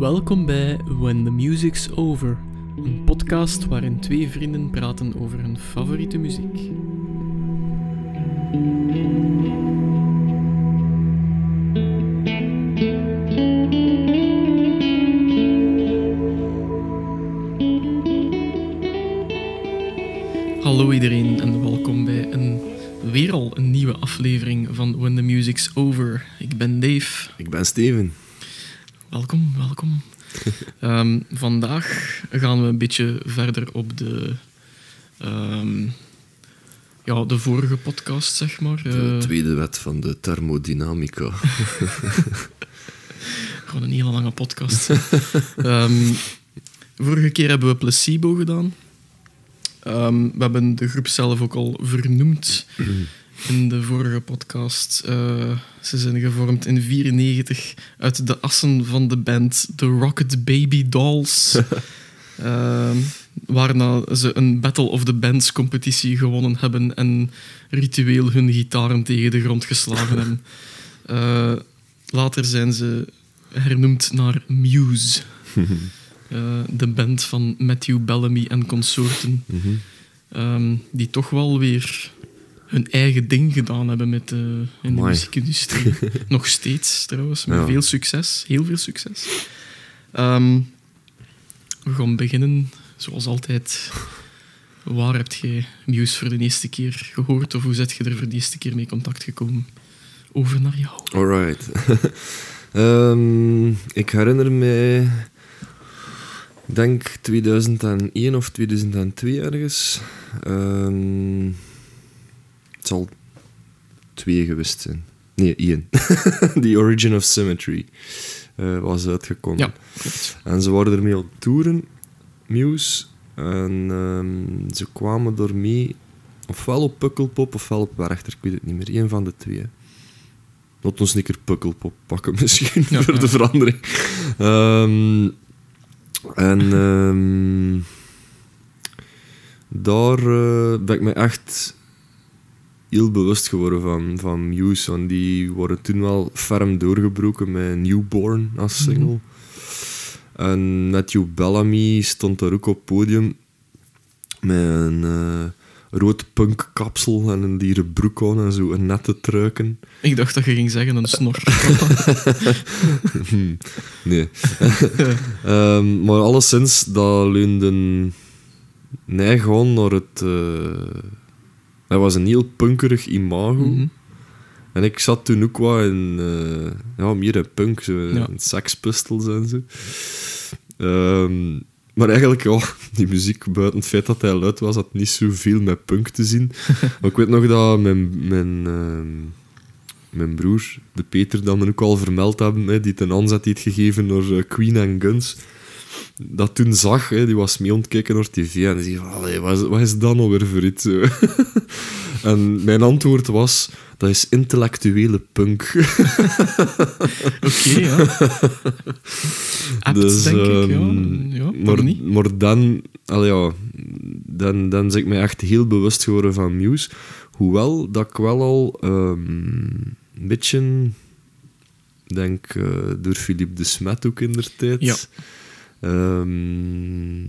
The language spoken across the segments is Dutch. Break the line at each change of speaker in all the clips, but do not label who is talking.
Welkom bij When the Music's Over, een podcast waarin twee vrienden praten over hun favoriete muziek. Beetje verder op de, ehm, ja, de vorige podcast, zeg maar.
De
Eh,
tweede wet van de thermodynamica.
Gewoon een hele lange podcast. Ehm, vorige keer hebben we placebo gedaan. Ehm, we hebben de groep zelf ook al vernoemd in de vorige podcast. Eh, ze zijn gevormd in 94 uit de assen van de band The Rocket Baby Dolls. Ehm, waarna ze een Battle of the Bands competitie gewonnen hebben en ritueel hun gitaren tegen de grond geslagen hebben. Eh, later zijn ze hernoemd naar Muse. Eh, de band van Matthew Bellamy en consorten.
Mhm.
Ehm, die toch wel weer hun eigen ding gedaan hebben met de, in de muziekindustrie. Nog steeds trouwens, met
Ja.
veel succes. Heel veel succes. Ehm, we gaan beginnen, zoals altijd. Waar heb je Muse voor de eerste keer gehoord? Of hoe zet je er voor de eerste keer mee contact gekomen? Over naar jou.
Alright. Ehm, ik herinner me, denk 2001 of 2002 ergens. Ehm, het zal twee geweest zijn. Nee, één. The Origin of Symmetry eh, was uitgekomen.
Ja.
En ze waren ermee het toeren, Muse. En ehm, ze kwamen door mee, ofwel op Pukkelpop ofwel op Werchter, ik weet het niet meer. Eén van de twee. Laat ons een keer Pukkelpop pakken misschien,
Ja,
voor
ja.
de verandering. Ehm, en ehm, daar eh, ben ik me echt heel bewust geworden van, van Muse. Want die worden toen wel ferm doorgebroken met Newborn als single.
Mhm.
En Matthew Bellamy stond daar ook op het podium met een eh, rood punk kapsel en een dieren broek aan en zo een nette truiken.
Ik dacht dat je ging zeggen een snor.
Nee. Ehm, maar alleszins, dat leunde neig aan naar het... eh hij was een heel punkerig imago.
Mhm.
En ik zat toen ook wat in... eh, ja, meer in punk, zo,
Ja.
in Sex Pistols en zo. Ehm, maar eigenlijk, ja, die muziek, buiten het feit dat hij luid was, had niet zoveel met punk te zien. maar ik weet nog dat mijn, mijn, ehm, mijn broer, de Peter, dat we ook al vermeld hebben, hè, die ten aanzet heeft gegeven door eh, Queen and Guns, dat toen zag, hè, die was mee ontkijken naar tv en die zei van, "Allee, wat, is, wat is dat nou weer voor iets? zo?" en mijn antwoord was, dat is intellectuele punk.
Oké, ja. Apt,
Dus,
denk ik. Ja,
ehm,
ja
maar,
niet?
maar dan, allee, ja, dan, dan ben ik me echt heel bewust geworden van Muse. Hoewel dat ik wel al ehm, een beetje, denk eh, door Philippe de Smet ook in der tijd,
Ja.
Ehm,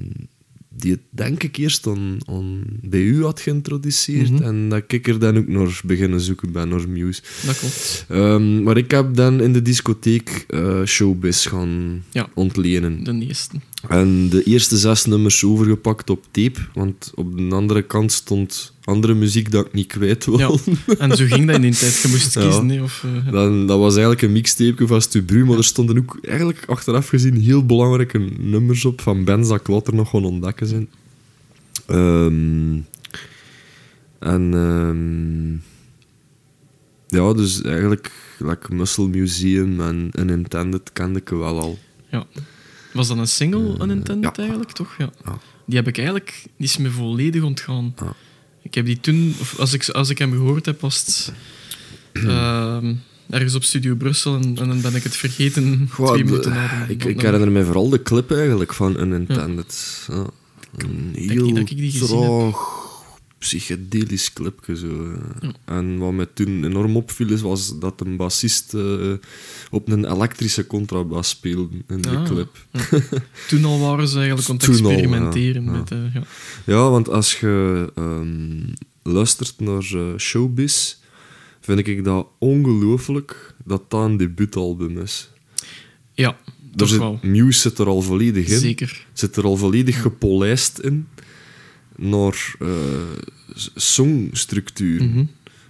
die het denk ik eerst aan, aan, bij u had geïntroduceerd
Mhm.
en dat ik er dan ook naar beginnen zoeken ben, naar Muse.
Dat klopt.
Ehm, maar ik heb dan in de discotheek eh, Showbiz gaan
Ja.
ontlenen.
De eerste.
En de eerste zes nummers overgepakt op tape, want op de andere kant stond andere muziek dat ik niet kwijt wil.
Ja. En zo ging dat in die tijd. Je moest
Ja.
kiezen. Of, eh,
Dan, dat was eigenlijk een mixtape van Stubru, maar er stonden ook eigenlijk achteraf gezien heel belangrijke nummers op van bands dat ik later nog gewoon ontdekken zijn. Ehm, en ehm, ja, dus eigenlijk like Muscle Museum en Unintended kende ik wel al.
ja. Was dat een single,
Eh,
Unintended
ja.
eigenlijk, toch? Ja.
Ja.
Die heb ik eigenlijk... Die is me volledig ontgaan.
Ja.
Ik heb die toen... Of als ik, als ik hem gehoord heb, was het... ehm, ergens op Studio Brussel en, en dan ben ik het vergeten
Goh,
twee minuten na
ik, ik herinner me vooral de clip eigenlijk van Unintended. Ja. Een
denk niet
heel
dat ik die gezien heb.
traag, psychedelisch clipje. Zo. eh.
Ja.
En wat mij toen enorm opviel, is, was dat een bassist eh, op een elektrische contrabas speelde in de
Ah.
clip.
Toen al waren ze eigenlijk aan het
al,
experimenteren.
ja.
Met, eh, ja.
Ja, want als je ehm, luistert naar Showbiz, vind ik dat ongelooflijk dat dat een debuutalbum is.
ja,
Er
toch
zit,
wel.
Muse zit er al volledig in.
Zeker.
Zit er al volledig gepolijst in. Naar eh, s- songstructuur,
Mhm.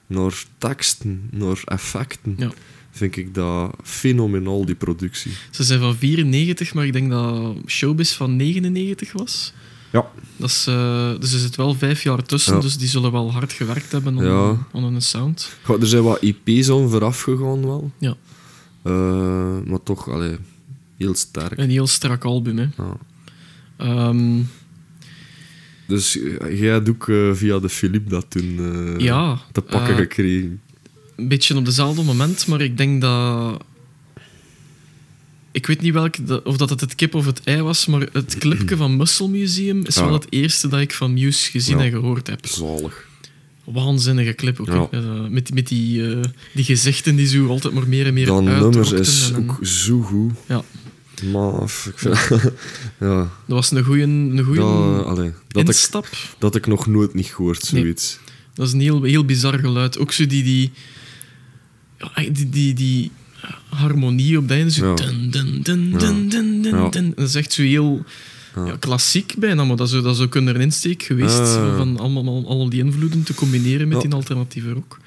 naar teksten, naar effecten.
Ja.
Vind ik dat fenomenaal, die productie.
Ze zijn van 94, maar ik denk dat Showbiz van 99 was.
Ja.
Dat is, eh, dus er zit wel vijf jaar tussen,
Ja.
dus die zullen wel hard gewerkt hebben aan,
Ja.
aan een sound.
Er zijn wat EP's aan vooraf gegaan wel.
Ja.
Eh, maar toch, allee, heel sterk.
Een heel strak album, hè.
Ja.
Ehm,
Dus eh, jij hebt ook eh, via de Philippe dat toen eh,
ja,
te pakken gekregen.
een beetje op dezelfde moment, maar ik denk dat... Ik weet niet welk, de- of dat het het kip of het ei was, maar het clipje van Muscle Museum is
Ja.
wel het eerste dat ik van Muse gezien
Ja.
en gehoord heb.
Zalig.
Waanzinnige clip ook. Met met die, die gezichten die zo altijd maar meer en meer
Dat nummer is
en-
ook zo goed.
Ja.
Maar, ik vind, ja,
Dat was een goede een goeie
dat, allee, dat, ik,
instap.
dat ik nog nooit niet gehoord,
Nee.
zoiets.
Dat is een heel, heel bizar geluid. Ook zo die, die, die, die, die harmonie op het einde. Zo
Ja.
dun, dun, dun, dun, dun, dun,
Ja.
dun. Dat is echt zo heel
Ja.
klassiek bijna, maar dat is, dat ook een insteek geweest
Ah.
van allemaal, al, al die invloeden te combineren met die alternatieve rock.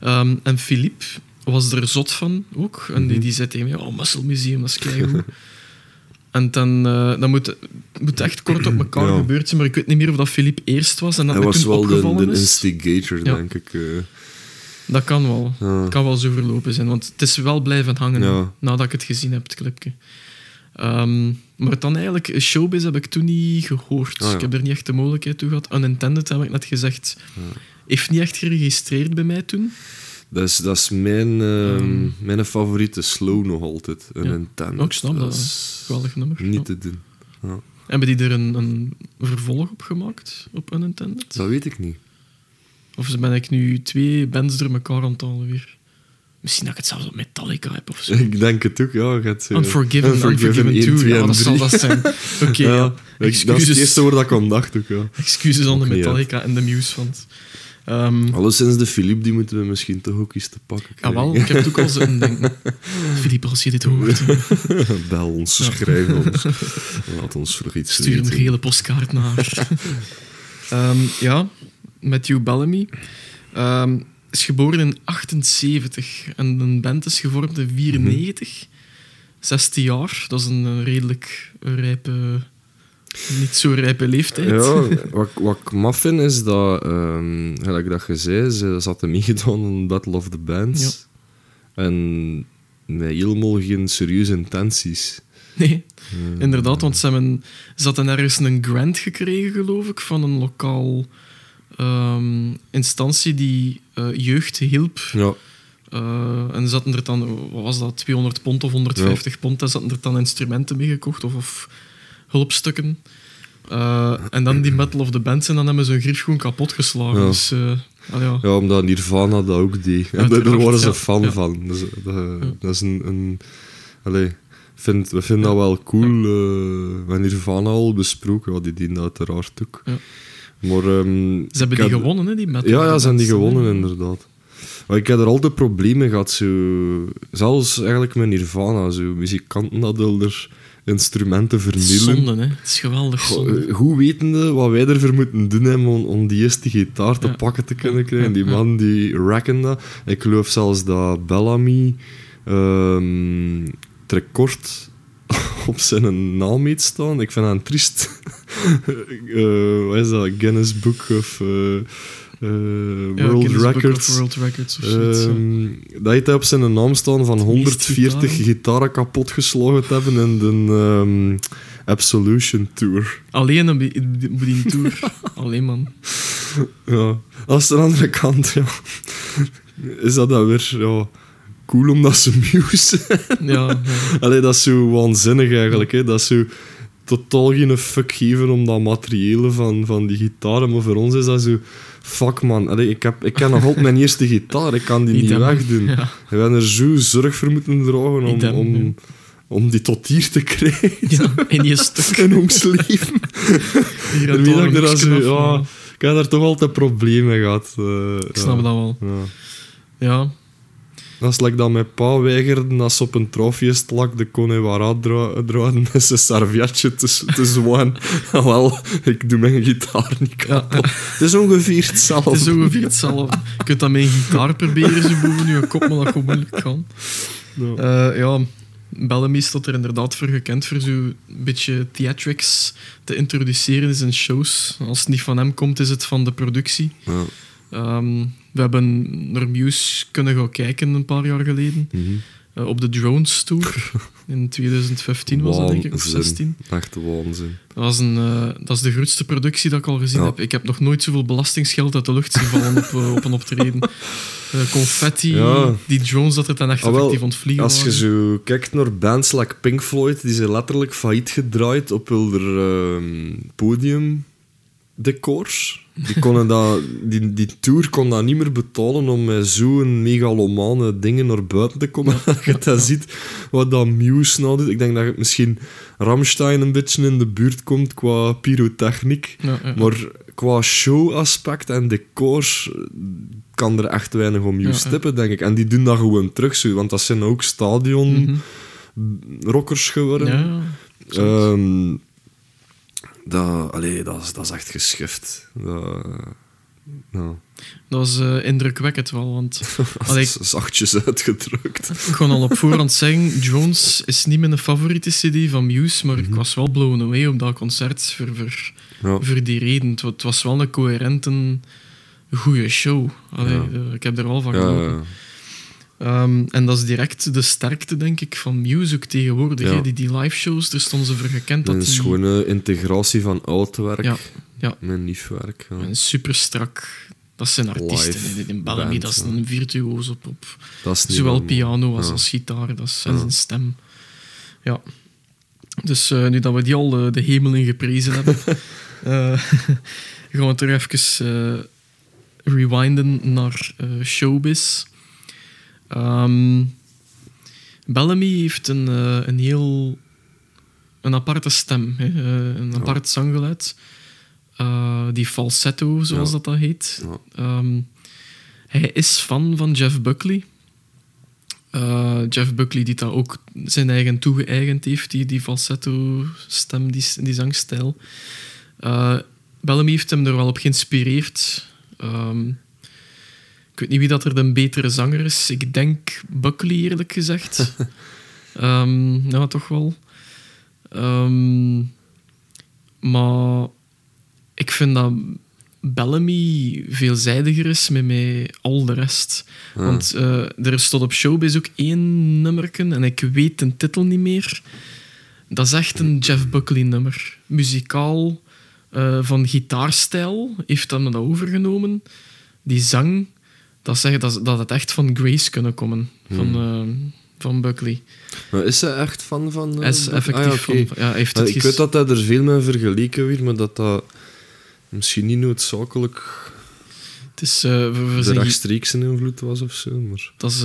Ehm, en Philippe was er zot van ook. En die,
Mhm.
die zei tegen mij, oh, Muscle Museum, dat is keigoed. en dan, eh dat moet, moet echt kort op elkaar
Ja.
gebeurd zijn, maar ik weet niet meer of dat Philippe eerst was en dat
Hij was wel de, de
is.
instigator,
Ja.
denk ik. eh.
Dat kan wel.
Ja.
Kan wel zo verlopen zijn, want het is wel blijven hangen nadat ik het gezien heb, het clipje. Ehm, maar dan eigenlijk, Showbiz heb ik toen niet gehoord.
Ah.
Ik heb er niet echt de mogelijkheid toe gehad. Unintended heb ik net gezegd. Heeft niet echt geregistreerd bij mij toen.
Dat is, dat is mijn, ehm,
Ehm.
mijn favoriete slow nog altijd. Een
Ja. Ook snap dat,
is
Geweldig nummer.
niet
Ja.
te doen. Ja.
Hebben die er een, een vervolg op gemaakt, op Unintended?
Dat weet ik niet.
Of ben ik nu twee bands door elkaar aan het halen weer? Misschien dat ik het zelfs op Metallica heb of zo.
Ik denk het ook, ja. je hebt, eh,
Unforgiven, Unforgiven,
1,
2,
2
ja, dat zal
3.
dat zijn. Oké,
Ja,
ja.
ik- dat is het
Excuses.
eerste woord dat ik aan dacht ook, ja.
Excuses aan de Metallica en de Muse-fans. Ehm
Alleszins de Philippe, die moeten we misschien toch ook eens te pakken
ja,
krijgen.
wel, ik heb het ook al zitten denken. Filip, als je dit hoort,
Bel ons,
Ja.
schrijf ons. Laat ons voor iets
stuur een gele postkaart naar. Ehm, ja, Matthew Bellamy. Ehm, is geboren in 78 en een band is gevormd in 94. 16 jaar, dat is een, redelijk rijpe, niet zo rijpe leeftijd.
Ja, wat, wat ik maf vind is dat, ehm, gelijk dat je zei, ze zaten meegedaan aan Battle of the Bands. En met helemaal geen serieuze intenties.
Nee, inderdaad, want ze, hebben, ze hadden ergens een grant gekregen, geloof ik, van een lokaal ehm, instantie die eh, jeugd hielp.
Ja,
Eh, en ze hadden er dan, wat was dat, 200 pond of 150 pond, en ze hadden er dan instrumenten mee gekocht of, of hulpstukken. Eh, en dan die Battle of the Bands en dan hebben ze hun grief gewoon kapot geslagen.
Ja.
Dus, eh, ja.
ja, omdat Nirvana dat ook deed. En daar- waren ze fan
Ja.
van. Dus, dat, dat is een... een allee, vind, we vinden dat wel cool. we hebben Nirvana al besproken. Ja, die dienen uiteraard ook. Maar, ehm,
Ze hebben die gewonnen, hè, die Battle
Ja, ja, ze hebben die gewonnen, inderdaad. Maar ik heb er altijd problemen gehad, zo... Zelfs eigenlijk met Nirvana, zo. Muzikanten hadden er instrumenten vernielen.
Zonde, hè. Het is geweldig
Goh,
zonde.
eh, Hoe wetende wat wij ervoor moeten doen hebben om, om die eerste gitaar te
Ja.
pakken te kunnen krijgen. Die man die racken dat. Ik geloof zelfs dat Bellamy ehm het record op zijn naam heeft staan. Ik vind dat een triest. Eh, wat is dat? Guinness Book of eh, eh, World Records.
World Records of ja.
Ehm, dat heeft hij op zijn naam staan van
meest
140
gitaren.
gitaren kapot geslagen te hebben in de ehm, Absolution Tour.
Alleen op die tour. Alleen, man.
Ja. Als de andere kant, ja, is dat dan weer ja, cool omdat ze muse.
Ja, ja.
Allee, dat is zo waanzinnig eigenlijk. Hè. Dat is zo totaal geen fuck geven om dat materiële van, van die gitaren. Maar voor ons is dat zo... Fuck man, Allee, ik, heb, ik ken nog altijd mijn eerste gitaar. Ik kan die niet
Idem.
wegdoen.
Ja.
En we hebben er zo zorg voor moeten dragen om, om,
ja.
om die tot hier te krijgen.
Ja, in je stuk.
in ons leven.
En
wie ik er als ja, ik heb daar toch altijd problemen mee gehad. eh,
Ik snap dat wel.
Ja. Dat is like dat mijn pa weigerde als ze op een trofeest lag de Conewara dra draaien met zijn servietje te, te zwaaien. Ah, wel, ik doe mijn gitaar niet kapot. Het is ongeveer hetzelfde.
het is ongeveer hetzelfde. Je kunt dat met een gitaar proberen, zo boven je kop, maar dat gewoon moeilijk kan.
Ja.
Eh, ja, Bellamy staat er inderdaad voor gekend voor zo'n beetje theatrics te introduceren in zijn shows. Als het niet van hem komt, is het van de productie.
Ja.
Ehm, we hebben naar Muse kunnen gaan kijken een paar jaar geleden.
Mhm.
eh, op de Drones Tour. In 2015 was dat, denk ik, of
Waanzin.
16.
Echt waanzin.
Dat, was een, eh, dat is de grootste productie dat ik al gezien
Ja.
heb. Ik heb nog nooit zoveel belastingsgeld uit de lucht zien vallen op, eh, op een optreden. Confetti,
Ja.
die drones dat er dan echt
Ah, wel,
effectief ontvliegen
Als je zo kijkt naar bands like Pink Floyd, die zijn letterlijk failliet gedraaid op hun podium decors. Die, konden dat, die, die tour kon dat niet meer betalen om met zo'n megalomane dingen naar buiten te komen. Als je dat ziet, wat dat Muse nou doet. Ik denk dat het misschien Ramstein een beetje in de buurt komt qua pyrotechniek.
Ja, ja.
Maar qua showaspect en decors eh, kan er echt weinig om
ja.
stippen, denk ik. En die doen dat gewoon terug, zo, want dat zijn ook stadion rockers geworden.
Ja, ja.
Ehm, dat, allee, dat, is, dat is echt geschift. Dat, ja.
Dat was eh, indrukwekkend wel, want Allee,
zachtjes uitgedrukt.
ik kon al op voorhand zeggen, Drones is niet mijn favoriete cd van Muse, maar
Mhm.
ik was wel blown away op dat concert voor, voor,
Ja.
voor die reden. Het, wa- het was wel een coherente, goede show. Allee,
Ja.
eh, ik heb er al van
Ja,
Ehm, en dat is direct de sterkte, denk ik, van ook tegenwoordig.
Ja.
Die, die live shows, daar stonden ze voor gekend. Dat
Een
die,
schone integratie van oud werk
Ja, ja.
met nieuw werk. Ja.
En super strak. Dat zijn artiesten. In Bellamy,
band,
dat is een virtuoos op, op
is
zowel
normaal.
piano als, gitaar. Dat is, zijn stem. Ja. Dus eh, nu dat we die al de, de hemel in geprezen hebben, eh, gaan we terug even eh, rewinden naar showbiz. Ehm, Bellamy heeft een, eh, een heel een aparte stem, hè? eh, een
Ja.
apart zanggeluid. Eh, die falsetto, zoals
Ja.
dat, dat heet.
Ja.
Ehm, hij is fan van Jeff Buckley. Jeff Buckley die dat ook zijn eigen toegeëigend heeft, die, die falsetto-stem, die, die zangstijl. Bellamy heeft hem er wel op geïnspireerd. Ehm, ik weet niet wie dat er de betere zanger is. Ik denk Buckley, eerlijk gezegd. Ehm ja, toch wel. Ehm, maar ik vind dat Bellamy veelzijdiger is met, met al de rest.
Ja.
Want eh, er stond op Showbiz ook één nummerken en ik weet de titel niet meer. Dat is echt een Jeff Buckley nummer. Muzikaal, eh, van gitaarstijl, heeft hij dat overgenomen. Die zang, dat zegt dat, dat het echt van Grace kunnen komen. Van,
Hmm.
eh, van Buckley.
Maar is hij echt fan van... eh,
is effectief
Ah, ja, oké.
van... Ja, heeft het
ik weet dat hij er veel mee vergeleken werd, maar dat dat misschien niet noodzakelijk
Het is... eh, we, we
de
zijn ge-
rechtstreekse invloed was of zo. Maar...
dat is,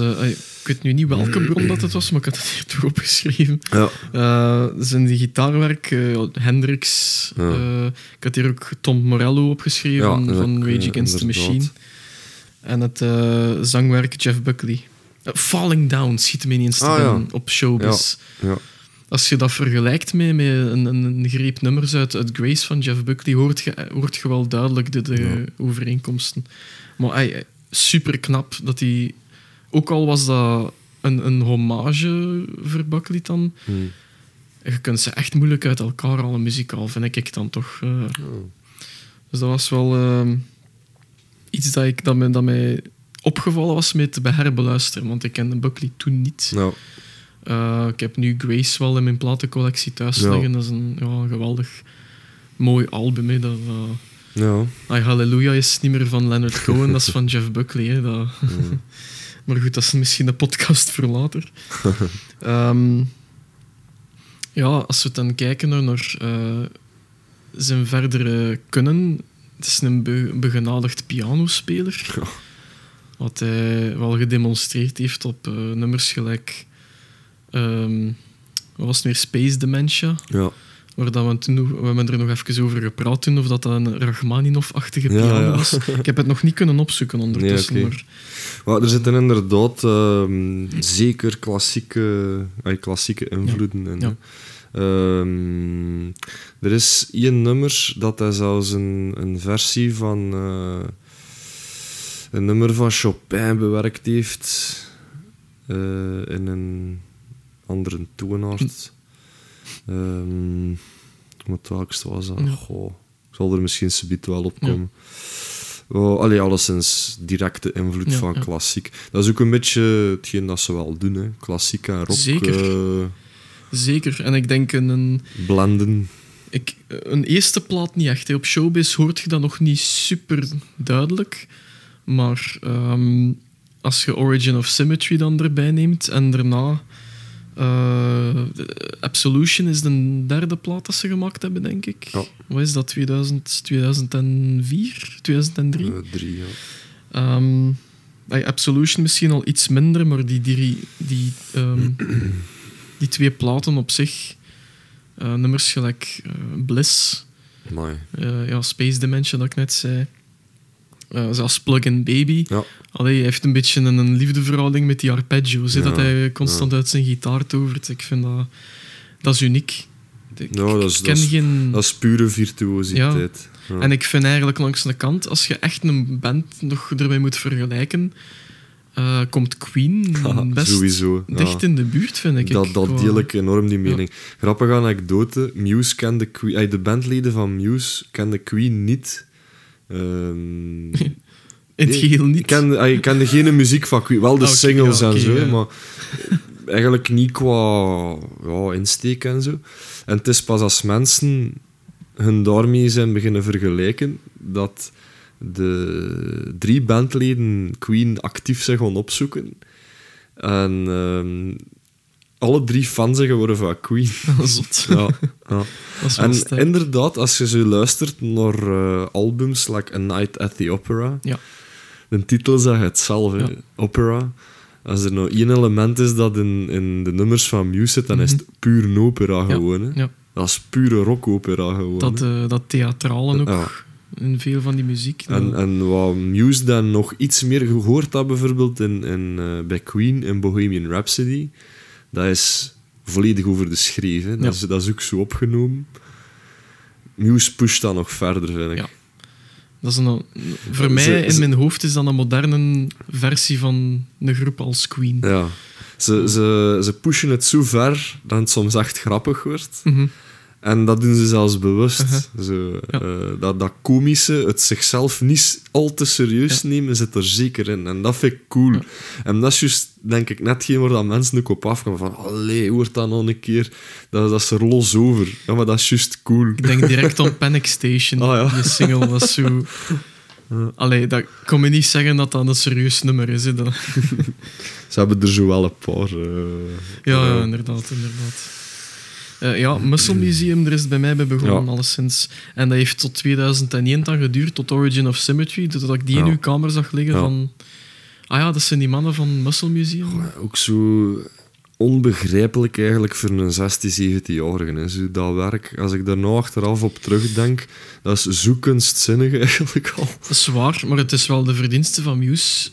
ik weet nu niet welke bron dat het was, maar ik had het hier toch opgeschreven.
Ja.
Eh, zijn die gitaarwerk, eh, Hendrix.
Ja.
eh, ik had hier ook Tom Morello opgeschreven
Ja,
van, Rage Against the
inderdaad.
Machine. En het eh, zangwerk Jeff Buckley. Eh, Falling Down schiet me ineens te
Ah, ja.
op Showbiz.
Ja.
Als je dat vergelijkt met, met een, een, een greep nummers uit, uit Grace van Jeff Buckley, hoort je, hoort je wel duidelijk de, de
Ja.
overeenkomsten. Maar super knap dat hij, ook al was dat een, een hommage voor Buckley dan,
Hm.
je kunt ze echt moeilijk uit elkaar halen muzikaal, vind ik dan toch. eh.
Oh.
Dus dat was wel ehm, iets dat, ik, dat, mij, dat mij opgevallen was met te herbeluisteren, want ik kende Buckley toen niet.
Nou,
Eh, ik heb nu Grace wel in mijn platencollectie thuis
Ja.
liggen. Dat is een, ja, een geweldig mooi album. Hè. Dat, eh,
ja.
Ah, Hallelujah is niet meer van Leonard Cohen, dat is van Jeff Buckley. Hè. Dat... maar goed, dat is misschien een podcast voor later. Ehm, Ja, als we dan kijken naar, naar eh, zijn verdere kunnen, het is een be begenadigd pianospeler.
Ja.
Wat hij wel gedemonstreerd heeft op eh, nummers gelijk... ehm, wat was het meer? Space Dementia.
Ja.
Waar dat we, toen, we hebben er nog even over gepraat toen, of dat, dat een Rachmaninov-achtige
Ja,
piano
ja.
was. Ik heb het nog niet kunnen opzoeken ondertussen.
Nee,
maar
Maar er zitten inderdaad ehm, zeker klassieke, klassieke invloeden in.
Ja.
Ehm, er is één nummer dat hij zelfs een, een versie van eh, een nummer van Chopin bewerkt heeft eh, in een andere toonaard. Ehm wat welkste was dat?
Ja.
Goh, ik zal er misschien subiet wel op komen. Oh, allee, alleszins directe invloed
Ja,
van
ja.
klassiek. Dat is ook een beetje hetgeen dat ze wel doen, hè. klassiek en rock
Zeker.
eh,
zeker. En ik denk een,
blenden.
ik, een eerste plaat niet echt. hè. Op Showbiz hoort je dat nog niet super duidelijk. Maar ehm, als je Origin of Symmetry dan erbij neemt en daarna... eh, Absolution is de derde plaat dat ze gemaakt hebben, denk ik.
Ja.
Wat is dat? 2000, 2004? 2003?
eh, drie, ja.
Ehm, bij Absolution misschien al iets minder, maar die, die, die, ehm, die twee platen op zich, eh, nummers gelijk eh, Bliss,
Amai.
eh, ja, Space Dimension dat ik net zei, zelfs Plug-in Baby.
Ja.
Allee, hij heeft een beetje een, een liefdeverhouding met die arpeggios,
Ja,
dat hij constant uit zijn gitaar tovert. Ik vind dat, dat is uniek. Ik,
Ja, dat is-
ken
dat is-
geen...
Dat is pure virtuositeit. Ja.
En ik vind eigenlijk langs de kant, als je echt een band nog ermee moet vergelijken, eh, komt Queen best
Sowieso.
dicht in de buurt, vind ik.
Dat, dat deel ik enorm, die mening. Grappige anekdote. Muse kende Queen... de bandleden van Muse kenden Queen niet. Ehm,
In het geheel
Ik
niet.
kende, ik kende geen muziek van Queen. Wel de
Ah,
singles
ja,
en zo,
ja.
maar eigenlijk niet qua ja, insteek en zo. En het is pas als mensen hun daarmee zijn beginnen vergelijken dat de drie bandleden Queen actief zijn gaan opzoeken. En ehm, alle drie fan zijn geworden van Queen.
Zot.
ja, ja.
Dat is wel
En
sterk.
inderdaad, als je zo luistert naar eh, albums like A Night at the Opera,
Ja.
de titel zegt het zelf, hè,
Ja.
opera. Als er nou één element is dat in, in de nummers van Muse zit, dan is het puur een opera gewoon. Hè.
Mhm.
Dat is pure rockopera gewoon.
dat, eh, dat theatralen ook. In veel van die muziek.
En, en wat Muse dan nog iets meer gehoord had, bijvoorbeeld in, in, eh, bij Queen in Bohemian Rhapsody, dat is volledig over de schreef. Hè. Dat,
Ja.
is, dat is ook zo opgenomen. Muse pusht dat nog verder, vind ik.
Ja. dat is een, voor
Ze-
mij, in
ze-
mijn hoofd, is dat een moderne versie van een groep als Queen.
Ja. Ze, ze, ze pushen het zo ver dat het soms echt grappig wordt.
Mhm.
En dat doen ze zelfs bewust.
Uh-huh.
Zo,
Ja.
eh, dat, dat komische, het zichzelf niet al te serieus nemen, zit er zeker in. En dat vind ik cool.
Ja.
En dat is juist, denk ik, net geen waar dat mensen ook op afgaan. Van, allee, hoort dat nog een keer? Dat, dat is er los over. Ja, maar dat is juist cool.
Ik denk direct aan Panic Station,
ja.
die single was zo... Allee, dat kon me niet zeggen dat dat een serieus nummer is. Dat...
Ze hebben er zo wel een paar. eh,
Ja,
eh,
ja, inderdaad, inderdaad. Eh, ja, Muscle Museum, daar is het bij mij bij begonnen,
Ja.
alleszins. En dat heeft tot 2001 dan geduurd, tot Origin of Symmetry, totdat ik die in
Ja.
uw kamer zag liggen
Ja.
van... Ah ja, dat zijn die mannen van Muscle Museum.
Ook zo onbegrijpelijk eigenlijk voor een 16, 17-jarige. hè. Zo dat werk, als ik daar nou achteraf op terugdenk, dat is zo kunstzinnig eigenlijk al.
Dat is waar, maar het is wel de verdienste van Muse.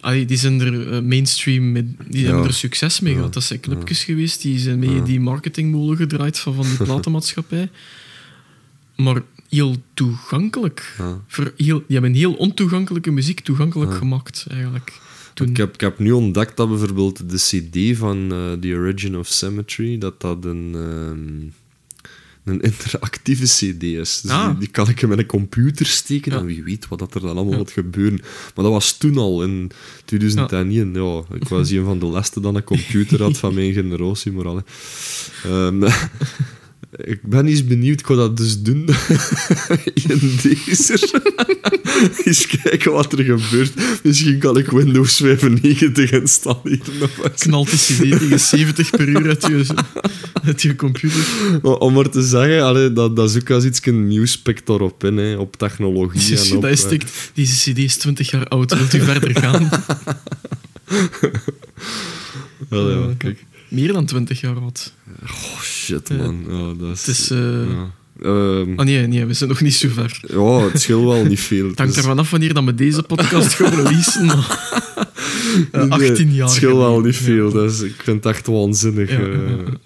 Allee, die zijn er eh, mainstream, met, die
Ja.
hebben er succes mee gehad. Dat zijn clubjes geweest, die zijn mee die marketingmolen gedraaid van, van die platenmaatschappij. Maar heel toegankelijk.
Ja.
Voor heel, die hebben heel ontoegankelijke muziek toegankelijk gemaakt, eigenlijk. Toen.
Ik heb, ik heb nu ontdekt dat bijvoorbeeld de CD van eh, The Origin of Symmetry, dat dat een, ehm, een interactieve CD is. Dus
Ah.
die, die kan ik in mijn computer steken
Ja.
en wie weet wat dat er dan allemaal
Ja.
gaat gebeuren. Maar dat was toen al, in 2001. Ja. ik was een van de laatste dan een computer had van mijn generatie, maar. Ik ben eens benieuwd, ik ga dat dus doen in deze. eens kijken wat er gebeurt. Misschien kan ik Windows 95 installeren. of.
Knalt die CD tegen 70 per uur uit je, uit je computer.
Maar Om maar te zeggen, allee, dat, dat is ook als iets een nieuwspect erop in, hè, op technologie.
Dus
en op,
dat
eh,
stikt, deze CD is 20 jaar oud, wilt u verder gaan?
wel, ja,
Eh,
kijk.
Meer dan 20 jaar oud.
Oh, shit, man. Ja, dat is...
Het is... eh,
ja. Ehm,
Ah nee, nee, we zijn nog niet zo ver.
ja, het scheelt wel niet veel.
Het hangt
Dus-
ervan af wanneer dat we deze podcast gaan releasen. maar- Eh,
Nee,
18 jaar
Het scheelt wel niet veel, dus ik vind het echt waanzinnig.
Ja,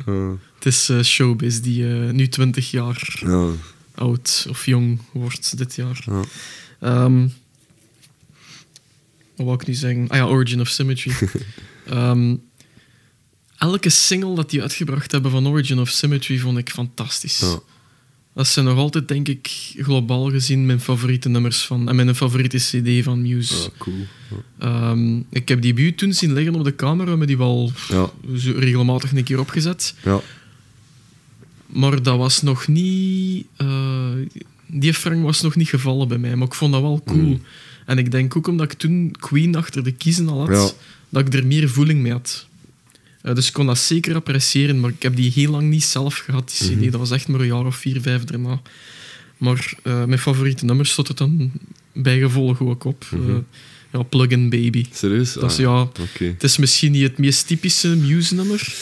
eh,
Het is Showbiz die nu 20 jaar
ja,
oud of jong wordt dit jaar.
ja.
Ehm, wat wou ik nu zeggen? Ah ja, Origin of Symmetry. Ehm, elke single dat die uitgebracht hebben van Origin of Symmetry vond ik fantastisch.
Ja.
Dat zijn nog altijd, denk ik, globaal gezien mijn favoriete nummers van... En mijn favoriete cd van Muse.
Ja, cool. Ja.
Ehm, ik heb die buurt toen zien liggen op de camera, met die wel
Ja,
regelmatig een keer opgezet.
ja.
Maar dat was nog niet... eh, die Frank was nog niet gevallen bij mij, maar ik vond dat wel cool.
Mm.
En ik denk ook omdat ik toen Queen achter de kiezen al had, dat ik er meer voeling mee had. Eh, dus ik kon dat zeker appreciëren, maar ik heb die heel lang niet zelf gehad, die CD.
Mhm.
Dat was echt maar een jaar of vier, vijf daarna. Maar eh, mijn favoriete nummers stond het dan bijgevolg ook op.
Mhm.
Eh, ja, Plug-in Baby.
Serieus?
Dat is,
Ah,
ja,
Oké.
het is misschien niet het meest typische Muse-nummer.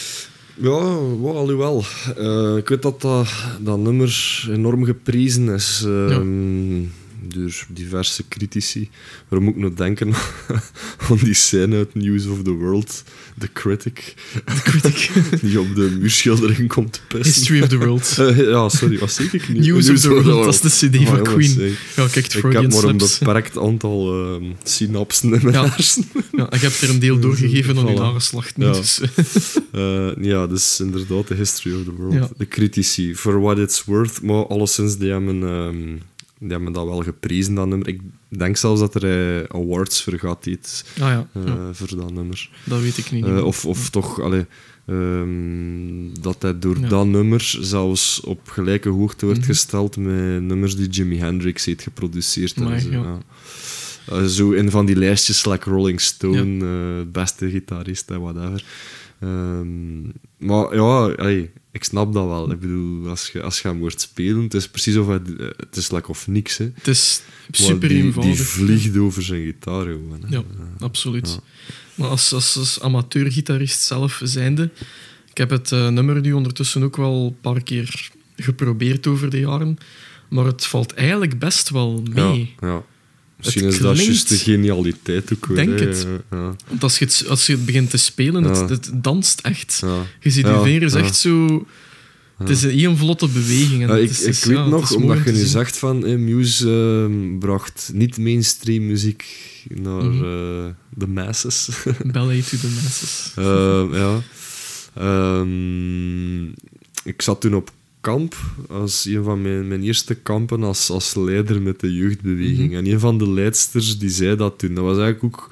Ja, wel, alhoewel. Ik weet dat, dat dat nummer enorm geprezen is ehm, door diverse critici. Waarom moet ik nou denken aan die scène uit News of the World, The Critic,
De critic.
die op de muurschildering komt te pissen.
History of the World.
Eh, ja, sorry, zeg ik nu?
News of the World, dat is de CD van
jongens,
Queen.
hey.
Ja, kijk,
Ik heb maar een
slips.
beperkt aantal ehm, synapsen in mijn
Ja.
hersenen.
Ja, ik heb er een deel doorgegeven aan uw nageslacht. niet,
Ja.
Dus,
Eh, ja, dus inderdaad, de history of the world.
Ja.
De critici, for what it's worth. Maar alleszins, die hebben, ehm, die hebben dat wel geprezen, dat nummer. Ik denk zelfs dat er eh, awards voor gaat, iets,
ah ja,
eh,
ja,
voor dat nummer.
dat weet ik niet.
Eh, of, of toch, allee, ehm, dat hij door dat nummer zelfs op gelijke hoogte wordt
Mhm.
gesteld met nummers die Jimi Hendrix heeft geproduceerd. en zo, zo in van die lijstjes, like Rolling Stone, beste gitarist en whatever. Ehm, maar ja, ik snap dat wel. Ik bedoel, als je, als je hem hoort spelen, het is precies of het, eh, het is like of niks. Hè.
Het is super
die,
eenvoudig.
Die vliegt over zijn gitaar gewoon. Hè.
Ja, absoluut.
Ja.
Maar als, als, als amateurgitarist zelf zijnde, ik heb het eh, nummer nu ondertussen ook wel een paar keer geprobeerd over de jaren, maar het valt eigenlijk best wel mee.
Ja, ja. Misschien
Het
is dat juist de genialiteit ook weer.
Denk
hè.
het.
Ja,
Want als je het, als je het begint te spelen, het, het danst echt.
ja.
Je ziet je vingers echt zo... Het is een heel vlotte beweging. En
Ja, ik
is,
ik weet
ja,
nog, omdat
om
je nu zegt van eh, Muse ehm, bracht niet mainstream muziek naar eh, de masses.
Ballet to the masses.
Ehm, ja. Ehm, ik zat toen op kamp, als een van mijn, mijn eerste kampen als, als leider met de jeugdbeweging.
Mhm.
En een van de leidsters die zei dat toen. Dat was eigenlijk ook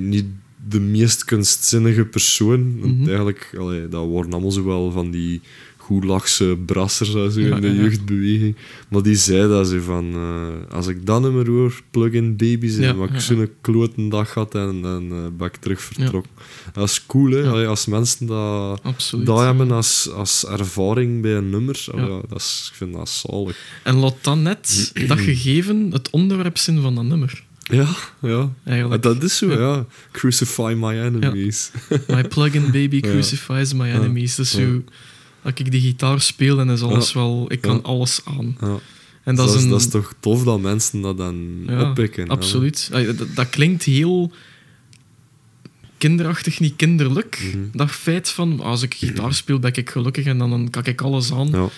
niet de meest kunstzinnige persoon. Want
Mhm.
eigenlijk, allee, dat waren allemaal zo wel van die goedlachse brassers en zo in de jeugdbeweging. Maar die zei dat ze van, eh, als ik dat nummer hoor, plug-in baby zijn,
Ja,
maar ik
ja,
zo'n kloten dag had en dan eh ben ik terug vertrokken. Dat is cool, hè? Allee, als mensen dat,
Absoluut.
dat hebben als, als ervaring bij een nummer, allee,
Ja.
dat is, ik vind dat zalig.
En laat dan net dat gegeven het onderwerp zijn van dat nummer.
Ja, ja.
Eigenlijk.
Dat is zo,
Ja.
ja. Crucify my enemies.
My plug-in baby
Ja.
crucifies my enemies. Dus
Ja.
zo, als ik die gitaar speel, dan is alles
Ja.
wel... Ik kan alles aan.
Ja.
En dat, is een...
dat is toch tof dat mensen dat dan
Ja,
oppikken.
Absoluut. Ah, Dat, dat klinkt heel kinderachtig, niet kinderlijk.
Mhm.
Dat feit van, als ik gitaar speel, ben ik gelukkig en dan, dan kan ik alles aan.
Ja.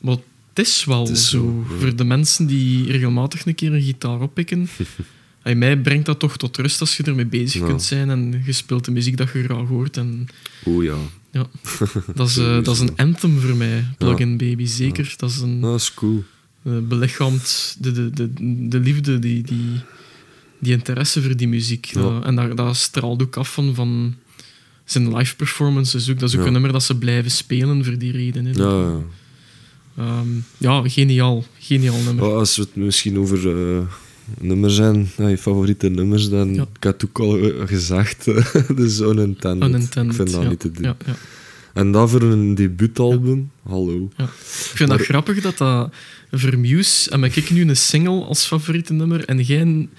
Maar het is wel
Het is
zo.
zo, ja.
Voor de mensen die regelmatig een keer een gitaar oppikken, en mij brengt dat toch tot rust als je ermee bezig kunt zijn en je speelt de muziek dat je graag hoort. En
Oeh ja.
Ja, dat is, eh, dat is een anthem voor mij, Plug-in Baby. Zeker. Dat is een
Dat is cool.
eh, belichaamt de, de, de, de liefde, die, die, die interesse voor die muziek.
Ja.
Dat- en dat, dat straalt ook af van, van zijn live performances. Ook. Dat is ook een nummer dat ze blijven spelen voor die reden. hè.
Ja, ja.
Ehm, ja, geniaal. Geniaal nummer.
Als we het misschien over eh, nummers zijn, je favoriete nummers, dan
Ja.
ik had ook al eh, gezegd, Intended.
Unintended.
Ik vind dat
ja.
niet te doen.
Ja, ja.
En dat voor een debuutalbum, hallo.
Ja. Ik vind
Maar-
dat grappig dat dat Vermuse en ik nu een single als favoriete nummer en jij een-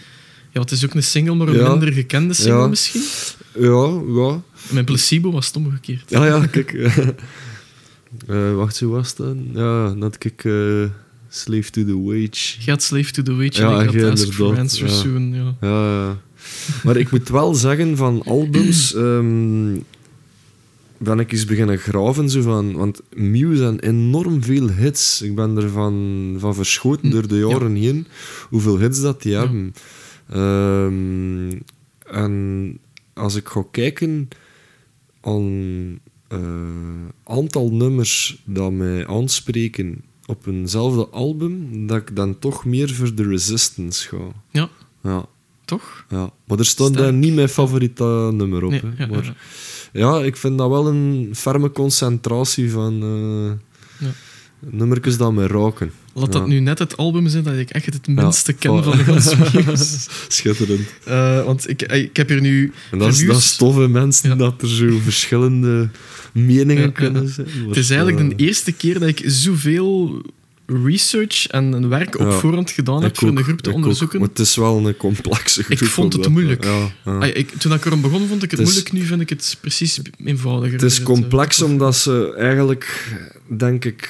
ja, het is ook een single, maar een minder gekende single misschien.
Ja, ja.
Mijn placebo was het omgekeerd.
Ja, ja, kijk. Eh, wacht, zo was het dan? Ja, dat ik eh, Slave to the Wage.
Jij had Slave to the Wage
Ja,
en ik had Ask for
inderdaad,
Answer
ja.
Soon. Ja.
Ja. Maar ik moet wel zeggen, van albums ehm, ben ik eens beginnen graven. Zo van, want Muse zijn enorm veel hits. Ik ben ervan van verschoten door de jaren heen hoeveel hits dat die hebben. Ehm, en als ik ga kijken aan eh aantal nummers dat mij aanspreken op eenzelfde album, dat ik dan toch meer voor The Resistance ga.
ja,
Ja.
toch?
Ja, maar er stond daar niet mijn favoriete nummer op.
Nee,
hè.
ja,
maar,
ja.
ik vind dat wel een ferme concentratie van eh. Nummertjes dat mij raken.
Laat dat
Ja.
nu net het album zijn dat ik echt het minste ken van de Muse.
Schitterend.
Eh, want ik, ik heb hier nu...
En dat is, dat is tof, hè, mensen,
Ja.
dat er zo verschillende meningen kunnen zijn.
Het is eigenlijk
eh,
de eerste keer dat ik zoveel research en werk op
Ja.
voorhand gedaan heb
ik
voor een groep te
ik ook.
onderzoeken.
Maar het is wel een complexe groep.
vond het moeilijk.
Ja, ja.
Ah, ik, toen ik erom begon, vond ik het,
Het is-
moeilijk. Nu vind ik het precies eenvoudiger.
Het is
Dus
complex
eh,
omdat ze eigenlijk, denk ik,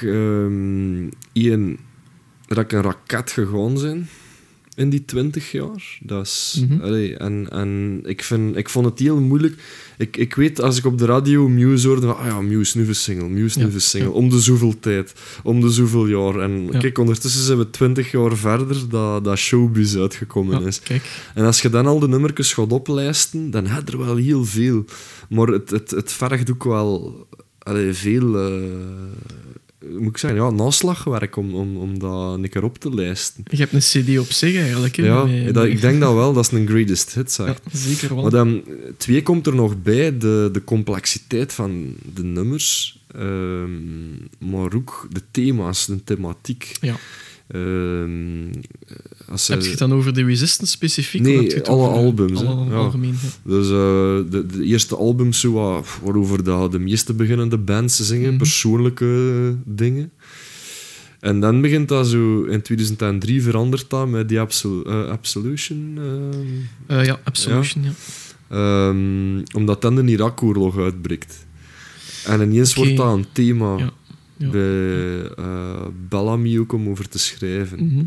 een, dat een raket gegaan zijn in die twintig jaar. Dat is,
Mhm.
allee, en en ik, vind, ik vond het heel moeilijk. Ik, ik weet, als ik op de radio Muse hoorde, van, ah ja, Muse, nieuwe single, Muse,
Ja,
nieuwe single, om de zoveel tijd, om de zoveel jaar. En
Ja.
kijk, ondertussen zijn we twintig jaar verder dat, dat Showbiz uitgekomen
Ja,
is.
kijk.
En als je dan al de nummertjes gaat oplijsten, dan heb je er wel heel veel. Maar het, het, het vergt ook wel allee, veel, eh, moet ik zeggen, ja, naslagwerk om, om, om dat een keer op te lijsten.
Je hebt een CD op zich eigenlijk. Hè,
Ja, dat, ik denk dat wel, dat is een greatest hit, zeg.
Ja, zeker wel.
Maar dan, twee komt er nog bij, de, de complexiteit van de nummers, ehm, maar ook de thema's, de thematiek.
Ja.
Ehm, als
Heb je het dan over de Resistance specifiek?
Nee, alle
over
albums.
Alle
Ja.
algemeen.
Dus eh, de, de eerste albums zo wat, waarover de, de meeste beginnende bands zingen,
Mhm.
persoonlijke dingen. En dan begint dat zo, in 2003 verandert dat met die Absol- eh, Absolution. ehm,
Eh, ja, Absolution. Ja.
ehm, omdat dan de Irak-oorlog uitbreekt. En ineens wordt dat een thema
Ja, ja.
bij Bellamy ook om over te schrijven.
Mhm.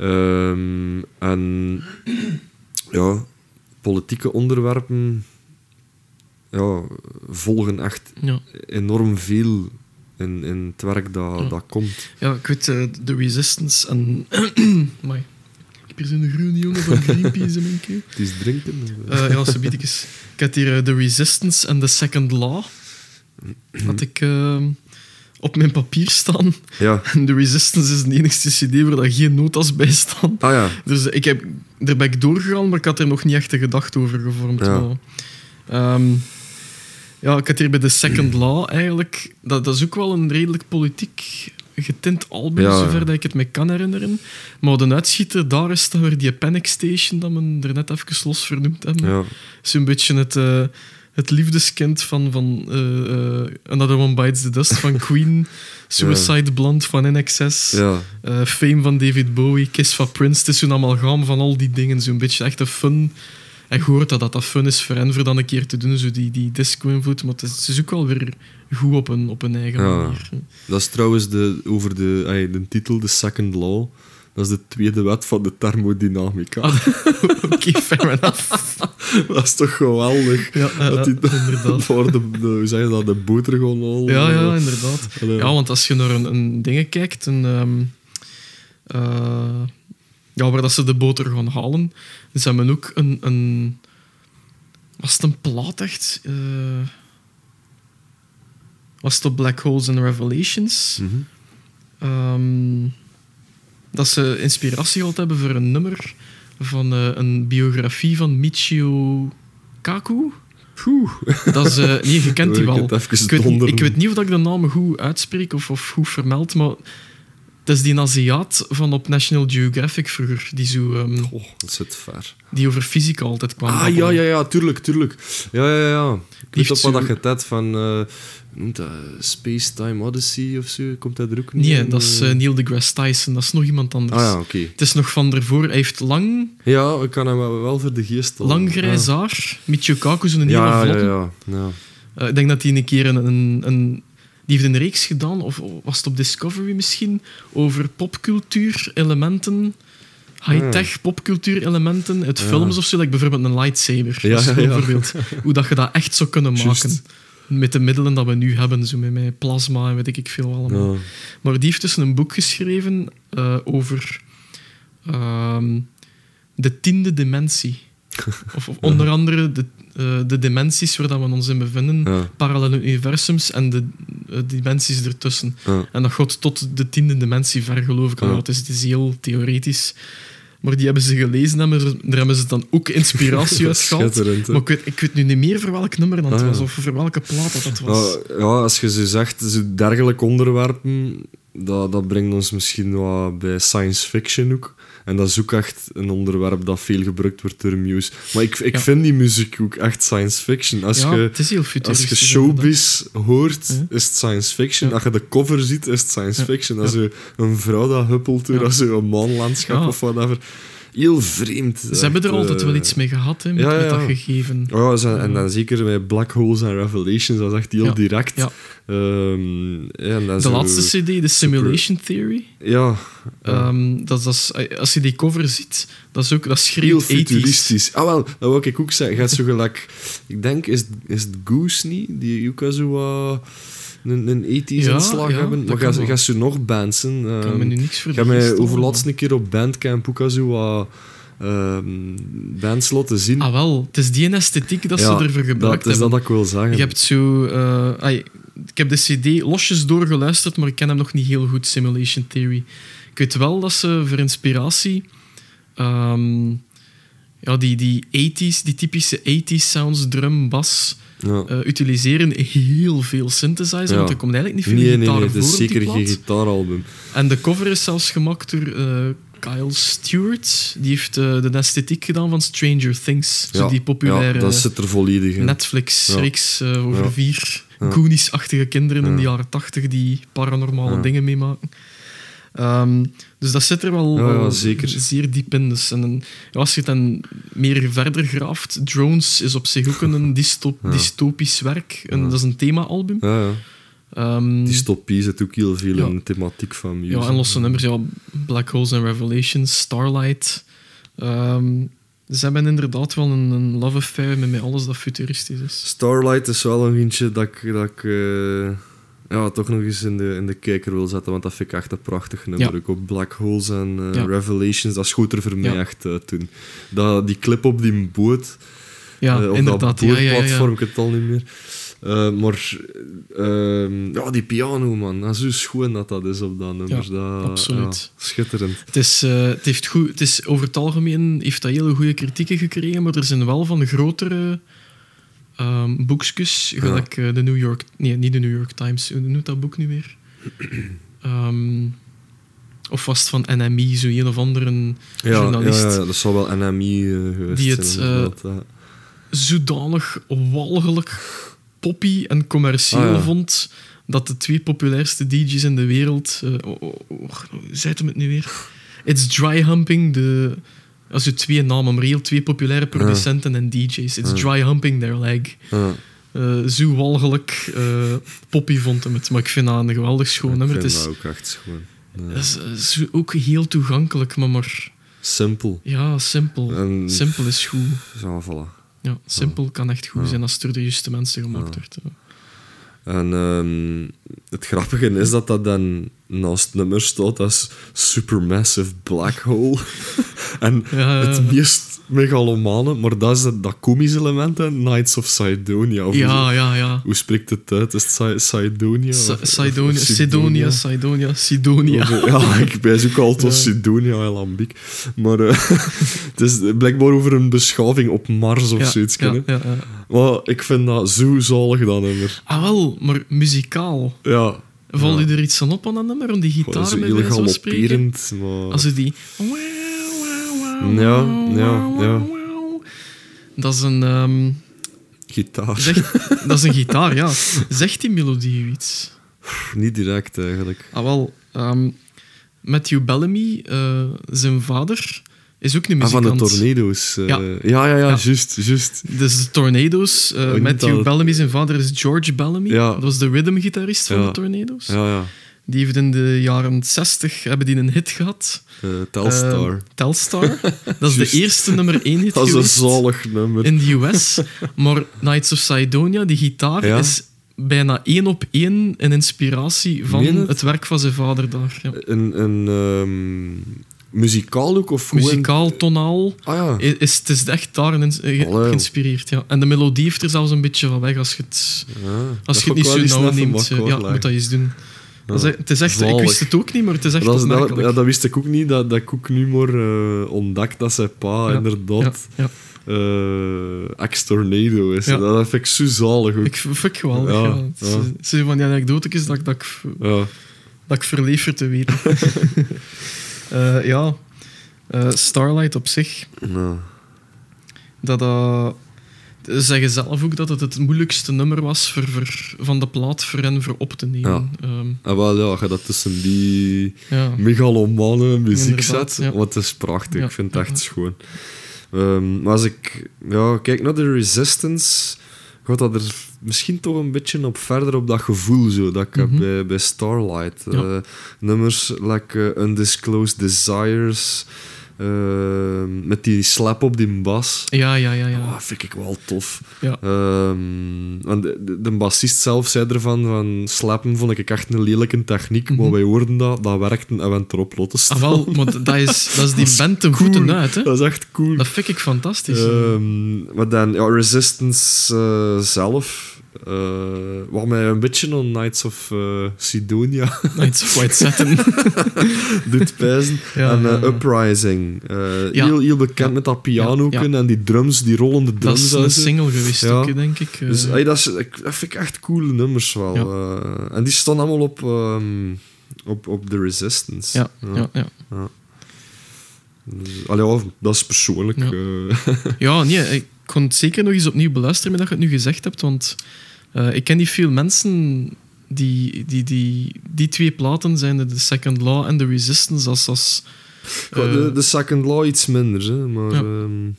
Ehm, en ja, politieke onderwerpen ja, volgen echt
ja.
enorm veel in, in het werk dat,
Ja.
dat komt.
ja, ik weet eh, de Resistance en... Amai. Ik heb hier zo'n groene jongen van Greenpeace in mijn keel.
Het is drinken.
Eh ja, subietjes. Ik had hier eh, The Resistance en The Second Law. Had ik eh, op mijn papier staan.
ja.
En The Resistance is de enigste CD waar daar geen notas bij staan.
Ah ja.
Dus ik heb, daar ben ik doorgegaan, maar ik had er nog niet echt een gedachte over gevormd.
Ja.
Ehm, ja, ik had hier bij The Second Law eigenlijk... Dat, dat is ook wel een redelijk politiek getint album,
Ja, ja.
zover dat ik het me kan herinneren. Maar de uitschieter daar is dan weer die Panic Station, dat we er net even los vernoemd hebben.
ja.
Zo'n beetje het, eh, het liefdeskind van, van eh, eh, Another One Bites the Dust van Queen, Suicide Blonde van NXS,
ja.
eh, Fame van David Bowie, Kiss van Prince. Het is zo'n amalgaam van al die dingen. Zo'n beetje echt een fun. En je hoort dat dat, dat fun is voor hen voor dan een keer te doen, zo die, die disco-invloed. Maar het is, het is ook wel weer goed op een, op een eigen
Ja.
manier.
Dat is trouwens de, over de, ay, de titel, The Second Law. Dat is de tweede wet van de thermodynamica.
Oké, fair enough.
dat is toch geweldig.
Ja, eh,
dat die,
inderdaad.
Waar de, de, hoe zeg je dat, de boter gewoon al...
Ja, ja, inderdaad.
Allee.
Ja, want als je naar een, een dingen kijkt, een, ehm, eh, ja, waar dat ze de boter gaan halen, ze hebben ook een, een was het een plaat echt? Eh, was het op Black Holes and Revelations?
Mhm.
Ehm, dat ze inspiratie gehad hebben voor een nummer van eh, een biografie van Michio Kaku.
Poeh.
Dat is, eh, nee, je kent die wel. weet, ik weet niet of ik de naam goed uitspreek of, of goed vermeld, maar het is die Aziat van op National Geographic vroeger, die, zo, ehm,
Oh, dat zit ver.
die over fysica altijd kwam.
Ah, ja, ja, ja, tuurlijk, tuurlijk. Ja, ja, ja. Ik weet op wat dat hebt van... noemt dat? Space Time Odyssey of zo? Komt dat er ook niet
Nee,
in?
dat is
Eh,
Neil deGrasse Tyson, dat is nog iemand anders.
Ah ja, oké.
Het is nog van daarvoor. Hij heeft lang,
Ja, ik kan hem wel voor de geest halen.
lang grijs haar. Michio Kaku, zo'n hele
Ja, ja,
vlotte.
ja. ja, ja.
Ik denk dat hij een keer een, een, een... Die heeft een reeks gedaan, of was het op Discovery misschien, over popcultuur-elementen, high-tech popcultuur-elementen uit
Ja.
films of zo, like bijvoorbeeld een lightsaber.
Ja,
voorbeeld. Hoe dat je dat echt zou kunnen maken. Met de middelen dat we nu hebben, zo met, met plasma en weet ik veel allemaal. Maar die heeft dus een boek geschreven eh, over ehm, de tiende dimensie. Of, of onder andere de, eh, de dimensies waar dat we ons in bevinden,
Ja.
parallele universums en de eh, dimensies ertussen.
Ja.
En dat gaat tot de tiende dimensie ver, geloof ik.
Ja.
Het, is, het is heel theoretisch. Maar die hebben ze gelezen en daar hebben ze dan ook inspiratie uit gehaald.
Schitterend, hè?
Maar ik weet, ik weet nu niet meer voor welk nummer dat
Ah,
was, of voor welke plaat dat, dat was.
Ja, als je zo zegt, zo dergelijke onderwerpen, dat, dat brengt ons misschien wat bij science fiction ook. En dat is ook echt een onderwerp dat veel gebruikt wordt door Muse. Maar ik, ik
Ja.
vind die muziek ook echt science fiction. Als
ja,
je, als je showbiz hoort,
Ja.
is het science fiction. Als je de cover ziet, is het science fiction. Als je een vrouw dat huppelt door als een maanlandschap
Ja.
of whatever. Heel vreemd.
Ze hebben er altijd wel
eh,
iets mee gehad, hè, met,
ja,
met
ja.
dat gegeven.
Ja, zo- en dan zeker met Black Holes en Revelations, dat is echt heel
Ja,
direct.
ja.
Ja, en dan
De laatste CD, de Simulation Theory.
Ja, ja.
Ehm, dat, dat is, als je die cover ziet, dat is ook dat
heel
schreeuwt 80s.
futuristisch. Ah wel, dat wil ik ook zeggen. Gaat zo gelijk... Ik denk, is, is het Goose niet? Die wat een, een 80s
Ja,
inslag
ja,
hebben.
dat
Maar ga ga zo nog bands.
Ik kan me nu niks
heb
de
mij
halen,
overlaatst een keer op Bandcamp ook al zo wat ehm, bands laten zien.
Ah wel, het is die esthetiek dat ze ervoor gebruikt
dat is dat ik wil zeggen.
Je hebt zo... eh, ai, ik heb de CD losjes doorgeluisterd, maar ik ken hem nog niet heel goed, Simulation Theory. Ik weet wel dat ze voor inspiratie... ehm, ja, die, die 80s, die typische 80s sounds, drum, bas,
Ja.
eh, utiliseren heel veel synthesizer,
Ja.
want er komt eigenlijk niet veel
nee, nee,
gitaar
nee, het
voor
is
op die
zeker geen gitaaralbum.
En de cover is zelfs gemaakt door eh, Kyle Stewart. Die heeft eh, de esthetiek gedaan van Stranger Things. Zo die populaire
ja, dat zit er volledig in.
Netflix-reeks over vier. Goonies-achtige kinderen in de jaren tachtig die paranormale dingen meemaken. Ehm, dus dat zit er wel,
Ja, ja,
wel
zeker.
zeer diep in. Dus, en, als je het dan meer verder graaft, Drones is op zich ook een dystop-
Ja.
dystopisch werk.
Ja.
Dat is een thema-album.
Ja, ja.
Ehm,
Dystopie zit ook heel veel in de thematiek van muziek.
Ja, en losse nummers, ja, Black Holes and Revelations, Starlight. Ehm, ze hebben inderdaad wel een, een love affair met, met alles dat futuristisch is.
Starlight is wel een eentje dat ik, dat ik eh, ja, toch nog eens in de, in de kijker wil zetten, want dat vind ik echt een prachtig nummer.
Ja.
Ook Black Holes en eh,
Ja.
Revelations, dat schoot er voor mij echt toen. Dat, die clip op die boot,
Ja,
eh, op
inderdaad.
dat bootplatform, ik het al niet meer. Eh, maar ehm, ja, die piano, man, dat is zo schoon dat dat is op dat nummer. Dat,
absoluut.
schitterend.
Het is, het heeft goed, het is over het algemeen heeft dat hele goede kritieken gekregen, maar er zijn wel van grotere ehm boekjes, gelijk eh, de New York... Nee, niet de New York Times. Hoe noemt dat boek nu weer? Ehm, of was het van NME, zo een of andere
Ja, ja,
journalist.
ja, dat zal wel NMI eh, geweest
Die het,
zijn. ja.
zodanig walgelijk poppy en commercieel
Ah,
vond dat de twee populairste DJ's in de wereld. eh, oh, oh, oh, hoe zei hem het nu weer? It's Dry Humping, de. Als je twee namen, maar heel twee populaire producenten en DJ's. It's. Dry Humping their leg.
Ja.
Eh, zo walgelijk eh, poppy vond hem het. Maar ik vind dat een geweldig schoon nummer.
Ik
Het
vind
is,
dat ook echt schoon. Ja.
het is, ook heel toegankelijk, maar, maar
Simpel.
ja, simpel.
En-
Simpel is goed.
Zo, voilà.
Ja, simpel kan echt goed
Ja.
zijn als het door de juiste mensen gemaakt wordt.
En ehm, het grappige is dat dat dan naast het nummer staat als Supermassive Black Hole. En
Ja,
het meest megalomane, maar dat is dat, dat komische element, hè, Knights of Sidonia. Of
Ja, ja, ja.
Hoe spreekt het uit? Is het Si- Sidonia?
Sa- Sidonia,
Sidonia?
Sidonia, Sidonia,
ja, ik wijs ook altijd als. Sidonia en Lambiek. Maar eh, het is blijkbaar over een beschaving op Mars of zoiets.
ja,
hè.
ja, ja.
Maar ik vind dat zo zalig, dat nummer.
Ah, wel, maar muzikaal.
Ja. Ja.
u er iets aan op aan dat nummer? Om die gitaar
zo
met van spreken?
maar...
Als u die...
Ja, ja, ja.
Dat is een... ehm,
Gitaar.
zeg, dat is een gitaar, ja. Zegt die melodie iets?
Niet direct, eigenlijk.
Ah, wel. ehm, Matthew Bellamy, eh, zijn vader, is ook een
Ah, van
muzikant.
de Tornado's. eh.
Ja.
ja, ja, ja,
Ja.
juist, juist.
Dus de Tornado's.
niet
Matthew Bellamy, zijn vader is George Bellamy.
Ja.
Dat was de rhythm-gitarist van de Tornado's.
Ja, ja.
Die heeft in de jaren 60 hebben die een hit gehad.
Eh, Telstar.
Telstar. Dat is de eerste nummer 1 hit
dat is een zalig nummer.
in de US. Maar Knights of Sidonia, die gitaar,
Ja.
is bijna één op één een inspiratie van het?
het?
werk van zijn vader daar. Ja.
Een, een ehm, muzikaal ook? Of gewoon-
Muzikaal, tonaal.
Ah ja.
Is, het is echt daar in- ge-
Allee.
geïnspireerd. Ja. En de melodie heeft er zelfs een beetje van weg als je het,
Ja,
als je het niet zo nauw neemt. Ja, moet dat eens doen. Dat is, e- het is echt, ik wist het ook niet, maar het is echt
Dat, is- dat, ja, dat wist ik ook niet, dat, dat ik ook nu maar eh, ontdekt dat zijn pa inderdaad
ja,
eh ex-tornado is.
Ja.
Dat vind ik zo zalig ook.
Ik vind ik geweldig.
Ja,
Ja, Het Het zijn van die anekdotes dat, ik- dat, ik, dat ik verleef er te weten. Eh, ja, Eh, Starlight op zich,
Ja.
dat dat... Ze zeggen zelf ook dat het het moeilijkste nummer was voor, voor, van de plaat voor hen voor op te nemen. Ehm,
En wel, ja, als je dat tussen die
ja.
megalomane muziek zet,
ja.
want het is prachtig.
Ja,
Ik vind het
ja,
echt schoon. Ehm, maar als ik ja, kijk naar de Resistance, gaat dat er misschien toch een beetje op verder op dat gevoel zo, dat ik heb
Mhm.
bij, bij Starlight.
Ja.
Eh, nummers like eh, Undisclosed Desires, eh, met die slap op die bas.
ja, ja, ja. ja.
Oh, vind ik wel tof.
Ja.
Ehm, want de, bassist zelf zei ervan, van slappen vond ik echt een lelijke techniek, maar
Mhm.
wij hoorden dat, dat werkte en we hebben het erop laten
Ah, wel, maar dat is, dat is die band ten
cool.
voeten uit. Hè?
Dat is echt cool.
Dat vind ik fantastisch.
Ehm, maar dan, ja, Resistance eh, zelf, eh, wat mij een beetje aan Knights of eh, Sidonia
Nights of White Satin.
doet pijzen.
Ja,
en eh,
ja.
Uprising.
Ja.
heel, heel bekend met dat piano en die drums, die rollende
dat
drums.
is
en
een single geweest, ook, denk ik.
Dus dat, is, dat vind ik echt coole nummers wel. En die staan allemaal op, ehm, op, op The Resistance.
ja, ja, ja.
Dus, allee, dat is persoonlijk.
Ja. Ja, nee, ik kon het zeker nog eens opnieuw beluisteren met dat je het nu gezegd hebt, want eh, ik ken niet veel mensen die die, die die twee platen zijn, de Second Law en The Resistance, als... als
Ja,
eh,
de, de Second Law iets minder, hè, maar
Ja.
ehm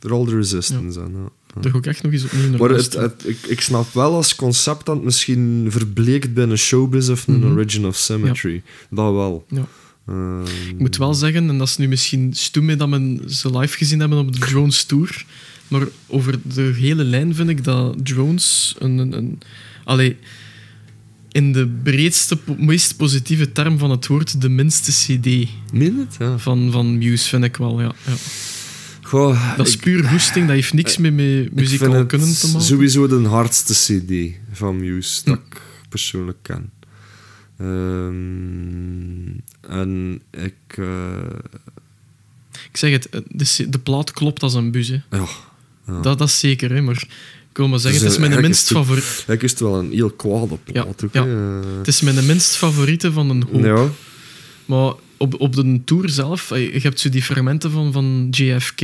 vooral de Resistance. aan, ja. Ja.
Daar ga ik echt nog eens opnieuw naar
Maar het, ik, ik snap wel als concept dat het misschien verbleekt bij een showbiz of een
Mhm.
Origin of Symmetry. Dat wel.
Ja.
Ehm,
Ik moet wel zeggen, en dat is nu misschien stoem mee dat we ze live gezien hebben op de Drones Tour, maar over de hele lijn vind ik dat Drones een... een, een allee, in de breedste, meest positieve term van het woord, de minste cd
Meen het? Ja.
van, van Muse, vind ik wel, ja. ja.
Goh,
Dat is
ik-
puur goesting, dat heeft niks meer met muzikaal kunnen te maken.
sowieso de hardste CD van Muse dat
Hm.
ik persoonlijk ken. Ehm, en ik. eh,
Ik zeg het, de, c- de plaat klopt als een bus. Hè.
ja, ja.
Dat, dat is zeker, hè, maar ik wil maar zeggen,
Dus,
het is
eh,
mijn
eigenlijk
minst
het-
favoriet.
Ik is wel een heel kwade plaat ook.
ja.
Eh,
Het is mijn minst favoriete van een hoop.
ja.
Maar op, op de tour zelf, eh, je hebt zo die fragmenten van, van JFK,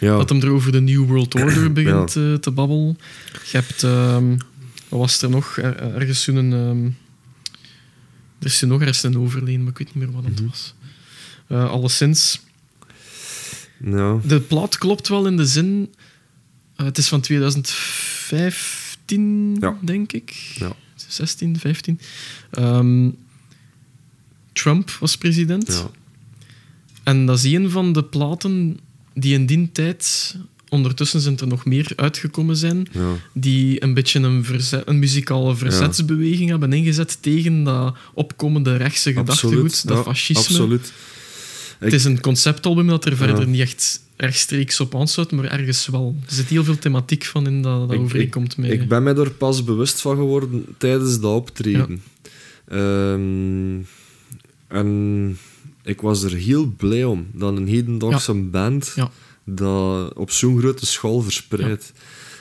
dat hem er over de New World Order begint eh, te babbelen. Je hebt, ehm, wat was er nog? Er, ergens zo'n... ehm, er is er nog ergens een overleen, maar ik weet niet meer wat het
Mhm.
was. Eh alleszins,
ja.
de plaat klopt wel in de zin... eh, het is van 2015,
Ja.
denk ik.
Ja.
16, 15. Ehm, Trump was president.
Ja.
En dat is een van de platen die in die tijd, ondertussen zijn er nog meer uitgekomen zijn,
Ja.
die een beetje een, verzet, een muzikale verzetsbeweging hebben ingezet tegen dat opkomende rechtse gedachtegoed, dat
ja,
fascisme.
Absoluut.
Het is een conceptalbum dat er verder niet echt rechtstreeks op aansluit, maar ergens wel. Er zit heel veel thematiek van in dat, dat
Ik-
overeenkomt met...
Ik ben mij er pas bewust van geworden tijdens dat optreden. Ehm, en ik was er heel blij om dat een hedendaagse band
Ja.
dat op zo'n grote schaal verspreidt.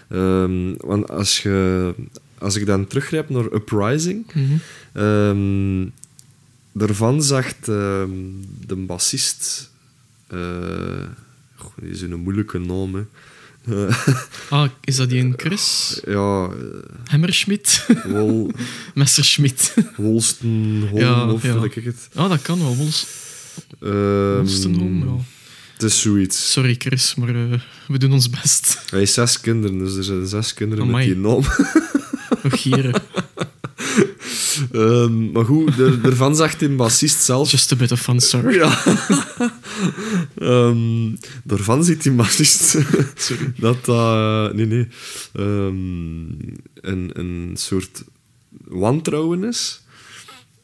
Ehm, want als, je, als ik dan teruggrijp naar Uprising,
Mhm.
ehm, daarvan zegt de bassist. eh goh, die is een moeilijke naam. Hè.
Ah, is dat die een Chris?
ja,
Hammerschmidt?
eh, Wol,
Messerschmidt.
Wolstenholm
Ja,
of
ja.
ik het.
Ah, dat kan wel. Wols
Ehm,
Wolstenholm, ja.
Het is zoiets.
Sorry Chris, maar eh, we doen ons best.
Hij heeft zes kinderen, dus er zijn zes kinderen
Amai.
met die naam.
Nog gieren.
Ehm, maar goed, ervan zegt de bassist zelf...
Just a bit of fun, sorry.
Ja. Ehm, daarvan ziet die bassist
Sorry.
dat dat... nee, nee. ehm, een, een soort wantrouwen is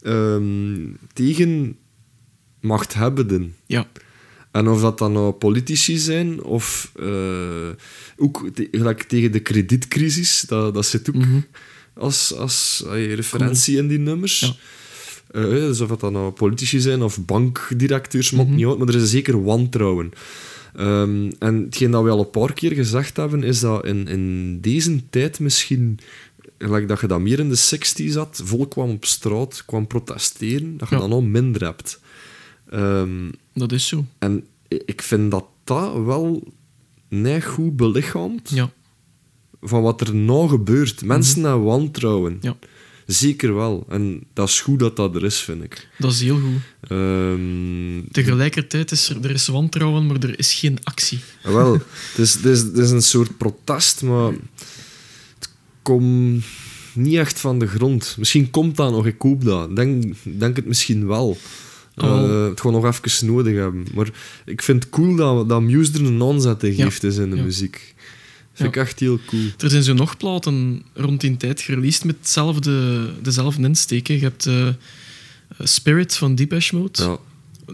ehm, tegen machthebbenden.
Ja.
En of dat dan nou politici zijn, of eh, ook te- gelijk tegen de kredietcrisis, dat, dat zit ook
Mhm.
als, als eh, referentie in die nummers.
Ja.
Eh, dus of dat dan nou politici zijn of bankdirecteurs,
Mhm.
niet uit, maar er is zeker wantrouwen. Ehm, en hetgeen dat we al een paar keer gezegd hebben, is dat in, in deze tijd misschien, gelijk dat je dat meer in de 60s had, volk kwam op straat, kwam protesteren, dat je
Ja.
dan al minder hebt. Ehm,
Dat is zo.
en ik vind dat dat wel net goed belichaamt
Ja.
van wat er nou gebeurt. Mensen naar wantrouwen.
Ja.
Zeker wel. En dat is goed dat dat er is, vind ik.
Dat is heel goed.
Ehm,
Tegelijkertijd is er, er is wantrouwen, maar er is geen actie.
wel, het is, het, is, het is een soort protest, maar het komt niet echt van de grond. Misschien komt dat nog, ik hoop dat. Denk, denk het misschien wel.
Oh.
Eh, het gewoon nog even nodig hebben. Maar ik vind het cool dat, dat Muse er een aanzet in
Ja.
geeft is in de
Ja.
muziek. Vind ik echt heel cool.
Er zijn zo nog platen rond die tijd gereleased met hetzelfde, dezelfde insteek. hè. Je hebt eh, Spirit van Depeche Mode.
Ja,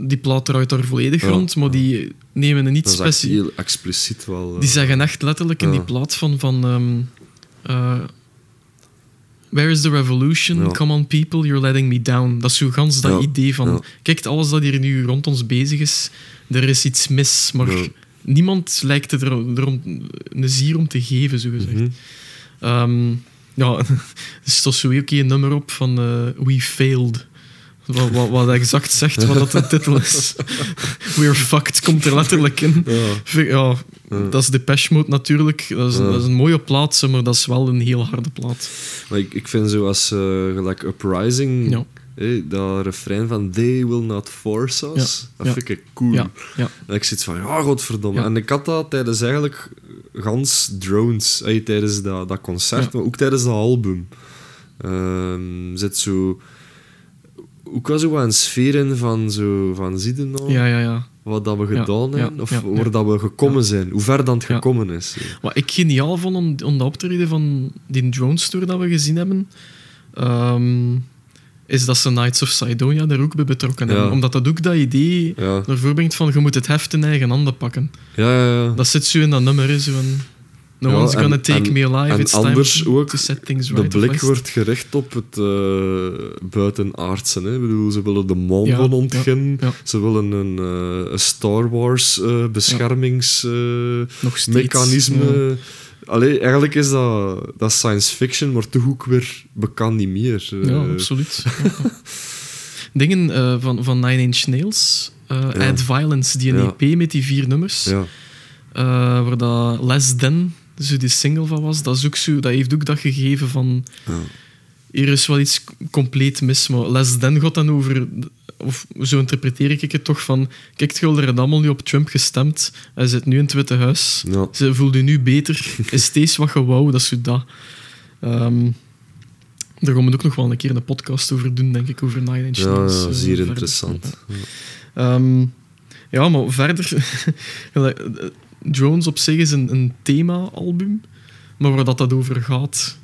Die plaat eruit daar volledig rond, maar die nemen een niet specifiek...
heel expliciet wel. eh,
Die zeggen echt letterlijk in die plaat van... van ehm, eh, Where is the revolution?
Ja.
Come on people, you're letting me down. Dat is zo gans dat
Ja,
idee van...
ja.
Kijk, alles dat hier nu rond ons bezig is, er is iets mis. Maar. Niemand lijkt het er, erom, een zier om te geven, zo gezegd.
mhm.
Ehm, ja, er staat zo ook een nummer op van eh, We Failed. Wat, wat, wat exact zegt wat dat de titel is. We're fucked komt er letterlijk in.
Ja.
Ja, dat is Depeche Mode natuurlijk. Dat is,
Ja.
dat is een mooie plaat, maar dat is wel een heel harde plaat.
Maar ik, ik vind zoals eh gelijk Uprising,
Ja.
Eh, dat refrein van They will not force us,
Ja.
dat vind ik cool.
Ja, ja.
En ik zit van, ja, godverdomme. En ik had dat tijdens eigenlijk gans drones, tijdens dat, dat concert, maar ook tijdens dat album. Ehm zit zo... Ook wel zo wat een sfeer in van zo, van zie je nou
Ja, ja, ja.
wat dat we gedaan
ja,
hebben, of
ja,
waar dat we gekomen zijn, hoe ver dan het gekomen is.
Wat ik geniaal vond om, om dat optreden van die drone tour dat we gezien hebben, ehm, is dat ze Knights of Sidonia er ook bij betrokken
Ja.
hebben. Omdat dat ook dat idee
Ja.
naar voren brengt van je moet het heft in eigen handen pakken.
Ja, ja, ja.
Dat zit zo in dat nummer, hè, zo van, No one's
en-
gonna take
en-
me alive,
en
it's
anders
time
ook
to set things
De
right. of
blik wordt gericht op het eh buitenaardse. Hè? Ik bedoel, ze willen de maan van ontginnen. Ze willen een, eh, een Star Wars eh, beschermingsmechanisme. Allee, eigenlijk is dat, dat science fiction, maar toch ook weer bekend niet meer. Eh,
Ja, absoluut. Ja, ja. Dingen eh, van, van Nine Inch Nails, eh,
Ja.
Add Violence, die een. EP met die vier nummers,
Ja,
eh, waar dat Less Than zo die single van was, dat, is ook zo, dat heeft ook dat gegeven van
ja.
hier is wel iets compleet mis, maar Less Than gaat dan over, of zo interpreteer ik het toch van, kijk, het allemaal nu op Trump gestemd, hij zit nu in het Witte Huis,
Ja.
ze voelde nu beter, is deze wat je wou, dat is dat. Ehm, daar gaan we ook nog wel een keer een podcast over doen, denk ik, over Nine Inch
Ja,
Nails.
ja,
eh,
zeer interessant.
Ehm, ja, maar verder... eh, Drones op zich is een, een thema-album, maar waar dat, dat over gaat...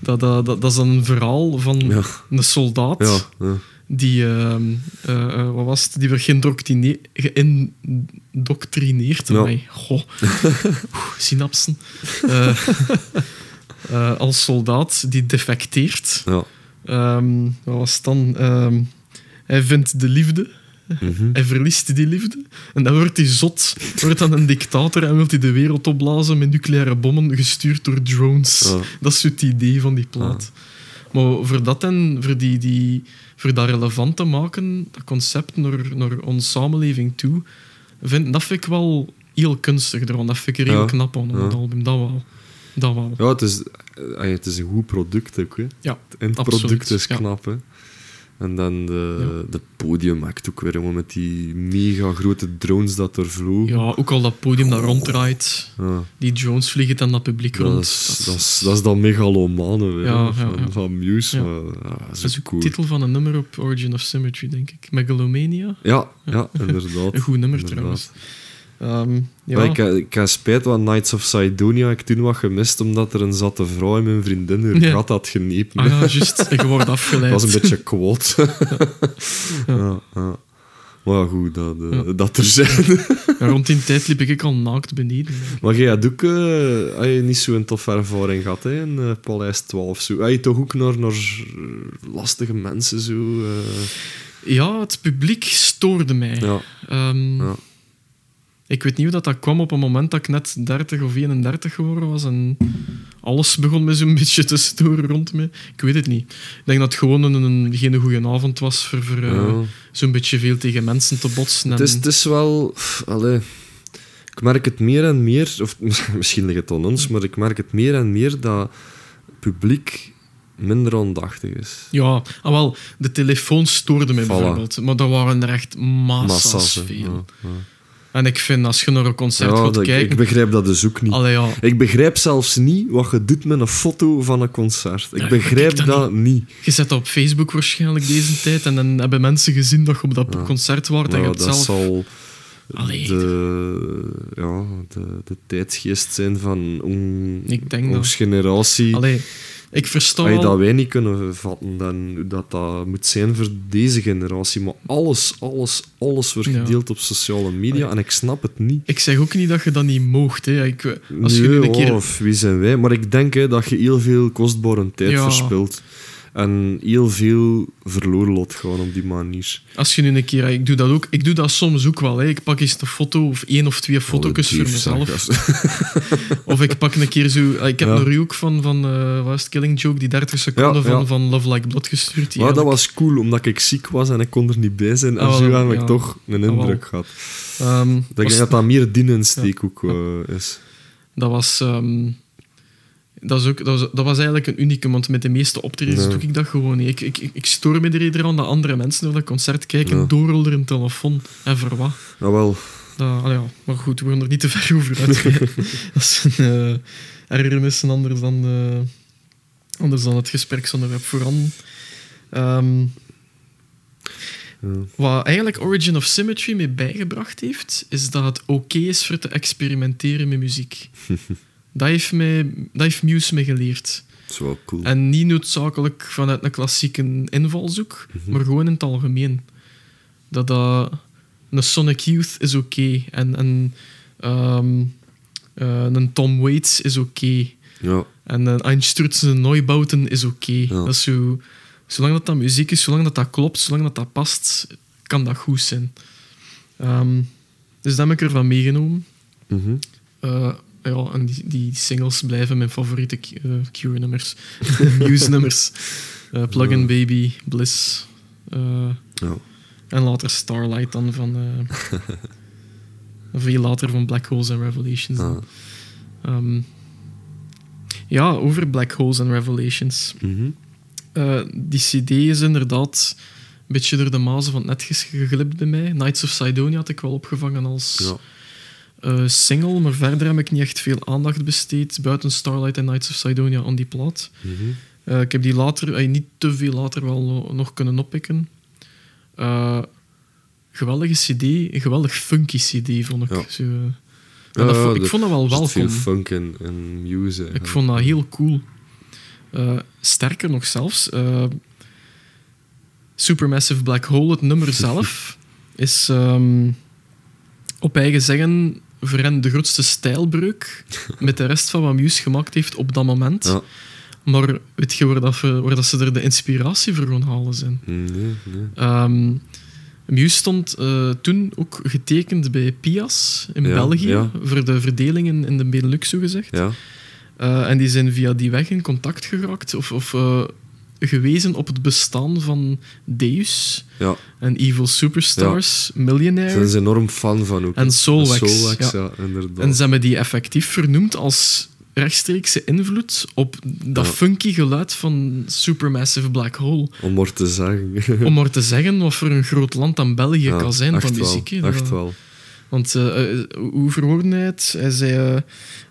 Dat, dat, dat, dat is een verhaal van
Ja,
een soldaat
ja, ja.
Die, eh, wat was het? Die werd geïndoctrine- geïndoctrineerd.
Ja.
Amai, Goh. Oeh, synapsen. Eh, als soldaat die defecteert.
Ja.
Ehm, wat was het dan? Ehm, hij vindt de liefde.
Mhm.
Hij verliest die liefde. En dan wordt hij zot. Wordt dan een dictator en wil hij de wereld opblazen met nucleaire bommen gestuurd door drones.
Ja.
Dat is het idee van die plaat. Maar voor dat en voor, die, die, voor dat relevant te maken, dat concept naar, naar onze samenleving toe, vind, dat vind ik wel heel kunstig ervan. Dat vind ik er heel
Ja.
knap aan, het
Ja.
album. Dat wel. Dat wel.
Ja, het is, eh, het is een goed product ook. Hè.
Ja,
Het
absoluut,
is knap. Hè. En dan de,
Ja.
de podiumact ook weer, met die mega grote drones dat er vlogen.
Ja, ook al dat podium dat ronddraait.
Ja.
Die drones vliegen dan dat publiek
Dat,
rond.
is, dat, is, dat is dan megalomane weer,
Ja,
van, van Muse. Maar, dat is
Dat is
ook
ook
cool.
de titel van een nummer op Origin of Symmetry, denk ik. Megalomania.
Ja, ja, inderdaad.
Een goed nummer
Inderdaad.
trouwens. Ehm, ja.
Ik, heb- ik heb spijt van Knights of Sidonia. Ik toen wat gemist, omdat er een zatte vrouw in mijn vriendin haar
Ja.
gat had genepen.
Ah ja, juist. Ik word afgeleid.
Dat was een beetje kwaad. ja. Ja, Maar ja, goed, dat, eh,
Ja.
dat er zijn.
En rond die tijd liep ik al naakt beneden.
maar jij had ook eh, had je niet zo'n toffe ervaring gehad hè, in eh, Paleis 12. Zo. Had je toch ook naar, naar lastige mensen zo... eh,
Ja, het publiek stoorde mij.
ja,
Ehm,
ja.
Ik weet niet hoe dat, dat kwam op een moment dat ik net 30 of 31 geworden was en alles begon me zo'n beetje te storen rond me. Ik weet het niet. Ik denk dat het gewoon een, een, geen goede avond was voor, voor eh,
Ja.
zo'n beetje veel tegen mensen te botsen.
Het
en-
is, het is wel... pff, Allee, ik merk het meer en meer, of misschien ligt het aan ons, maar ik merk het meer en meer dat het publiek minder aandachtig is.
Ja, ah, wel, de telefoon stoorde mij
Voilà.
bijvoorbeeld. Maar dat waren er echt massa's veel.
Ja, ja.
En ik vind, als je naar een concert
Ja,
gaat
dat-
kijken...
ik begrijp dat dus ook niet.
Allee, ja,
Ik begrijp zelfs niet wat je doet met een foto van een concert. Ik
Ja,
begrijp
dat
dat niet.
je zet dat op Facebook waarschijnlijk deze tijd en dan hebben mensen gezien dat je op dat concert was en je hebt
dat
zelf...
zal
Allee.
de, ja, de, de tijdsgeest zijn van onze generatie.
Allee, ik versta
dat wij niet kunnen vatten, dan dat, dat moet zijn voor deze generatie. Maar alles, alles, alles wordt
Ja.
gedeeld op sociale media en ik snap het niet.
Ik zeg ook niet dat je dat niet moogt. Hè. Ik, als je nu een keer...
of wie zijn wij? Maar ik denk hè, dat je heel veel kostbare tijd verspilt. En heel veel verloren laat gaan op die manier.
Als je nu een keer... Ik doe dat ook. Ik doe dat soms ook wel. Hè. Ik pak eens een foto of één of twee foto's voor mezelf. Of ik pak een keer zo... Ik heb
Ja.
een ook van, van eh, wat is het, Killing Joke, die 30 seconden
Ja,
van,
ja.
van Love Like Blood gestuurd.
Maar dat was cool, omdat ik ziek was en ik kon er niet bij zijn. En
Ah,
zo heb ik toch een
Ah,
indruk gehad.
Ehm,
Ik denk
was-
dat dat meer dienensteek ook eh, is.
Dat was... ehm, dat, is ook, dat, was, dat was eigenlijk een unicum, want met de meeste optredens
Ja.
doe ik dat gewoon niet. Ik, ik, ik, stoor me er aan dat andere mensen naar dat concert kijken,
Ja.
doorrollen een telefoon. En voor wat?
Nou wel,
Dat, ja. Maar goed, we gaan er niet te ver over uitweiden. dat is een uh, ergernissen anders dan, eh, anders dan het gespreksonderwerp vooral. Ehm,
ja.
wat eigenlijk Origin of Symmetry mee bijgebracht heeft, is dat het oké is voor te experimenteren met muziek. dat, heeft mij, dat heeft Muse me geleerd.
dat is wel cool.
En niet noodzakelijk vanuit een klassieke invalshoek,
Mhm.
maar gewoon in het algemeen. Dat dat... Een Sonic Youth is oké. En, en ehm, eh, een Tom Waits is oké.
Ja,
En een Einstürzen Neubauten is oké. Dat is zo... Zolang dat, dat muziek is, zolang dat dat klopt, zolang dat dat past, kan dat goed zijn. Ehm, dus dat heb ik ervan meegenomen. Eh, ja, en die, die singles blijven mijn favoriete eh, Cure-nummers. Muse-nummers. Eh, Plug-in
Ja.
Baby, Bliss. eh,
ja.
en later Starlight dan van... eh, veel later van Black Holes and Revelations.
Ah.
Ehm, ja, over Black Holes and Revelations.
Mhm.
Eh, die cd is inderdaad een beetje door de mazen van het net geglipt bij mij. Knights of Sidonia had ik wel opgevangen als
ja.
Eh, single, maar verder heb ik niet echt veel aandacht besteed buiten Starlight en Knights of Sidonia aan die plaat.
Mhm.
Eh, ik heb die later, eh, niet te veel later, wel no- nog kunnen oppikken. Geweldige cd, een geweldig funky cd vond ik.
Ja.
Zo,
Ja,
dat vo-
ja,
ik vond dat wel
zit veel
welkom.
funk en, en music.
Ik vond dat heel cool. Sterker nog zelfs, Supermassive Black Hole, het nummer zelf, is ehm, op eigen zeggen voor hen de grootste stijlbreuk met de rest van wat Muse gemaakt heeft op dat moment.
Ja.
Maar weet je waar, dat, waar dat ze er de inspiratie voor gaan halen zijn?
Nee, nee.
Ehm Muse stond eh, toen ook getekend bij Pias in
Ja,
België
ja.
voor de verdelingen in de Benelux, zogezegd.
Ja.
Eh, en die zijn via die weg in contact geraakt of, of eh, gewezen op het bestaan van Deus
ja.
en Evil Superstars,
Daar
Millionaire.
zijn ze enorm fan van ook.
En ja.
ja. inderdaad.
En ze hebben die effectief vernoemd als rechtstreekse invloed op dat
Ja.
funky geluid van Supermassive Black Hole.
Om maar te zeggen.
Om maar te zeggen wat voor een groot land dan België
Ja,
kan zijn van
wel,
muziek. hè.
Echt wel.
Want eh, hoe verwoordde hij het? Hij zei... eh,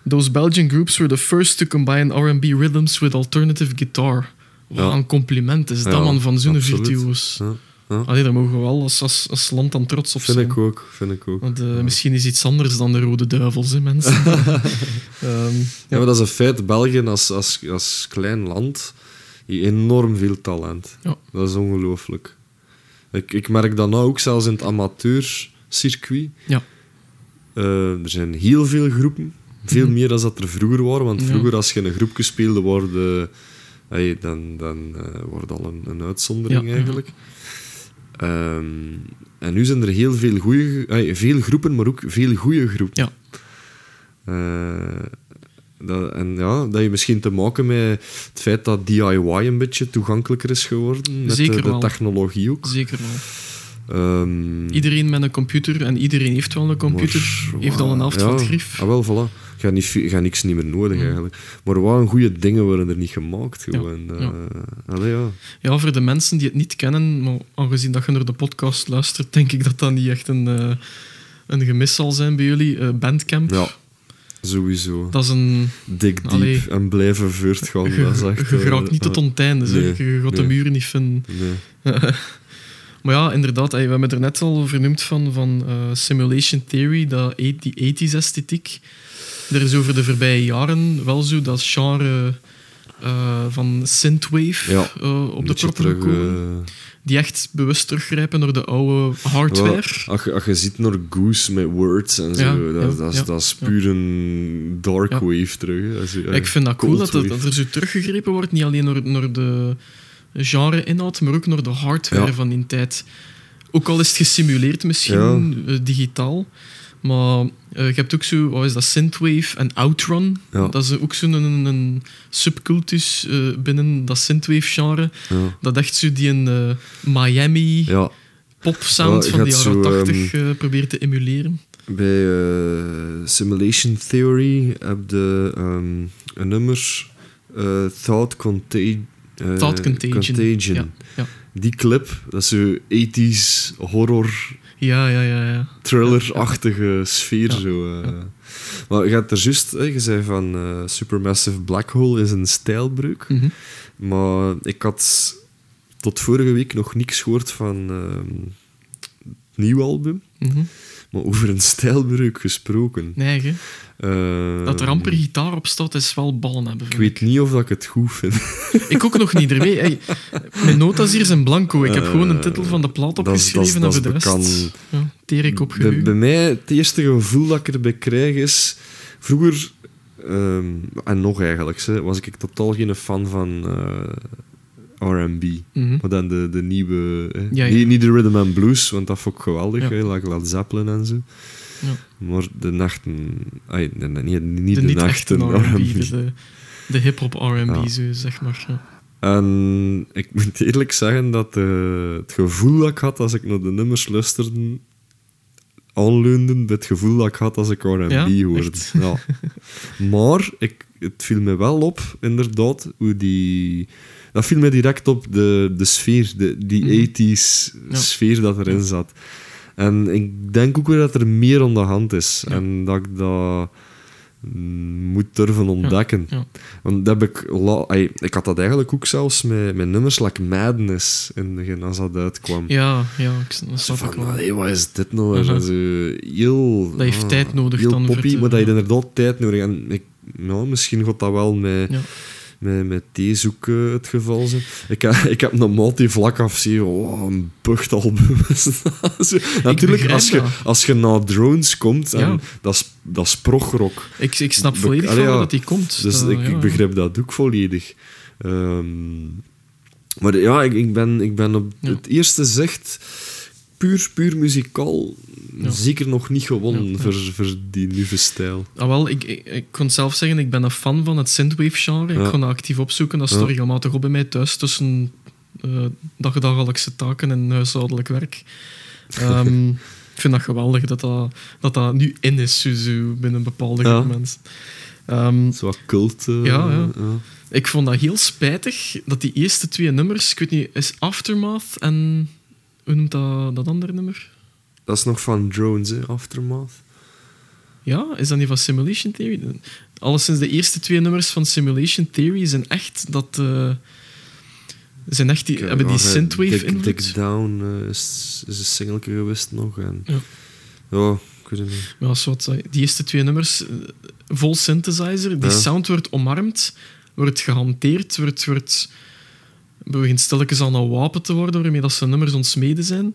Those Belgian groups were the first to combine R&B rhythms with alternative guitar. Wat een compliment is dat man van zo'n virtuoos. Allee, daar mogen we wel als, als, als land dan trots op
Vind
zijn.
ik ook. Vind ik ook.
Want eh, misschien is iets anders dan de Rode Duivels, hè, mensen. Ehm,
Ja, maar dat is een feit. België als, als, als klein land heeft enorm veel talent.
Ja.
Dat is ongelooflijk. Ik, ik merk dat nou ook zelfs in het amateurcircuit.
ja.
Eh, er zijn heel veel groepen. Veel
Mhm.
meer dan dat er vroeger waren. Want vroeger, als je in een groepje speelde, worden, hey, dan, dan eh, wordt al een, een uitzondering
Ja, ja.
eigenlijk. Ehm, en nu zijn er heel veel, goeie, hey, veel groepen, maar ook veel goede groepen.
Ja.
Eh, dat, en ja, dat je misschien te maken met het feit dat DIY een beetje toegankelijker is geworden. Met
Zeker
de, de technologie ook.
Zeker wel.
Ehm,
Iedereen met een computer, en iedereen heeft wel een computer,
maar,
heeft al een het
ja. Ah, wel, voilà. Je niet, je niks niet meer nodig
Mm.
eigenlijk. Maar wat een goede dingen worden er niet gemaakt.
Ja,
Gewoon.
ja.
Eh, allee, ja.
Ja, voor de mensen die het niet kennen, maar aangezien dat je naar de podcast luistert, denk ik dat dat niet echt een, eh, een gemis zal zijn bij jullie. Eh, Bandcamp,
ja, sowieso.
dat is een...
Dik diep
Allee.
en blijven voortgaan.
Je,
dat is echt,
je geraakt niet tot onteinde, zeg. je gaat de muren niet vinden.
Nee.
Maar ja, inderdaad, hey, we hebben er net al vernoemd van, van Simulation Theory, dat, die 80s esthetiek. Er is over de voorbije jaren wel zo dat genre eh, van synthwave
Ja,
eh, op de proppen gekomen.
eh,
Die echt bewust teruggrijpen naar de oude hardware.
Als, je, als je ziet naar Goose met words en zo, dat, dat, is, dat puur een dark
Ja.
wave terug. hè. Dat is, eh,
ik vind dat cool dat, er zo teruggegrepen wordt, niet alleen naar, naar de genre-inhoud, maar ook naar de hardware van die tijd. Ook al is het gesimuleerd misschien, eh, digitaal. Maar eh, je hebt ook zo, wat is dat, Synthwave en Outrun.
Ja.
Dat is ook zo'n een, een subcultus eh, binnen dat Synthwave-genre.
Ja.
Dat echt zo die een eh, Miami
ja,
pop-sound van de jaren
zo,
80 eh, probeert te emuleren.
bij Simulation Theory heb je ehm, een nummer Thought,
Thought Contagion. Ja.
Die clip, dat is zo 80s horror
ja, ja, ja. ja.
thriller-achtige sfeer.
Ja,
Zo, eh. Maar je hebt er juist, je zei van eh, Supermassive Black Hole is een stijlbreuk.
Mhm.
Maar ik had tot vorige week nog niks gehoord van ehm, het nieuwe album.
Mhm.
Maar over een stijlbreuk gesproken.
Nee, hè.
Ehm,
Dat er amper gitaar op staat, is wel ballen hebben.
Ik weet niet of ik het goed vind.
Ik ook nog niet. Ermee. Hey, mijn notas hier zijn blanco. Ik heb gewoon een titel van de plaat
Eh, dat
opgeschreven
dat
en voor de rest ja, teer ik op
bij, bij mij, het eerste gevoel dat ik erbij krijg is... Vroeger, ehm, en nog eigenlijk, was ik totaal geen fan van eh, R&B.
Mhm.
Maar dan de, de nieuwe... hè.
Ja, ja.
Niet, niet de rhythm and blues, want dat vond ik geweldig.
Ja.
hè, Led Zeppelin en zo.
Ja.
Maar de nachten... Ay, nee, nee, niet, niet
de
de,
niet
nachten
echte R&B, de, de, de hip-hop R&B, zeg maar.
En ik moet eerlijk zeggen dat eh, het gevoel dat ik had als ik naar de nummers luisterde, aanleunde bij het gevoel dat ik had als ik R&B
Ja,
hoorde. Ja. Maar ik, het viel me wel op, inderdaad, hoe die... Dat viel me direct op de, de sfeer, de, die
Mhm.
80s
Ja.
sfeer dat erin zat. En ik denk ook weer dat er meer aan de hand is.
Ja.
En dat ik dat mm, moet durven ontdekken.
ja.
Want dat heb ik, ay, ik had dat eigenlijk ook zelfs met, met nummers like Madness in het begin, als dat uitkwam.
Ja, ja, ik, dat ik
van,
wel.
allee, wat is dit nou? Zo heel,
Dat heeft
ah,
tijd nodig
heel
dan
poppy, maar dat je
ja.
inderdaad tijd nodig En ik, ja, misschien gaat dat wel met, Met, met eh, het geval zijn. Ik, heb- ik heb een multi-vlak af zien. Oh, een buchtalbum. Natuurlijk, als je, als je naar drones komt, en
Ja.
dat is, dat is progrock.
Ik, ik snap volledig van
ja.
dat die komt.
Dus
Dat-
ik,
ja,
ik begrijp dat ook volledig. Ehm, maar ja, ik, ik, ben, ik ben op het eerste zicht puur, puur muzikaal
Ja.
zeker nog niet gewonnen
Ja.
Voor, voor die nieuwe stijl.
Ah, wel, ik, ik, ik kon zelf zeggen, ik ben een fan van het synthwave-genre. Ik ga dat actief opzoeken. Dat staat
Ja.
regelmatig op bij mij thuis tussen eh dagdagelijkse taken en huishoudelijk werk. Ehm, ik vind dat geweldig dat dat, dat, dat nu in is, zo, zo, binnen bepaalde groep mensen. Ehm,
Zo wat cult. eh,
Ja, ja. ik vond dat heel spijtig dat die eerste twee nummers, ik weet niet, is Aftermath en hoe noemt dat, dat andere nummer?
Dat is nog van drones, hè, Aftermath.
Ja, is dat niet van Simulation Theory? Alleszins de eerste twee nummers van Simulation Theory zijn echt dat. eh, zijn echt die, hebben die
eh,
synthwave invloed.
Dig Down eh, is, is een singeltje geweest nog. En,
Ja.
ja, ik weet het niet.
Ja, soort, eh, die eerste twee nummers, eh, vol synthesizer, die
Ja.
sound wordt omarmd, wordt gehanteerd, wordt, wordt, begint stilletjes aan een wapen te worden waarmee dat ze nummers ontsmeden zijn.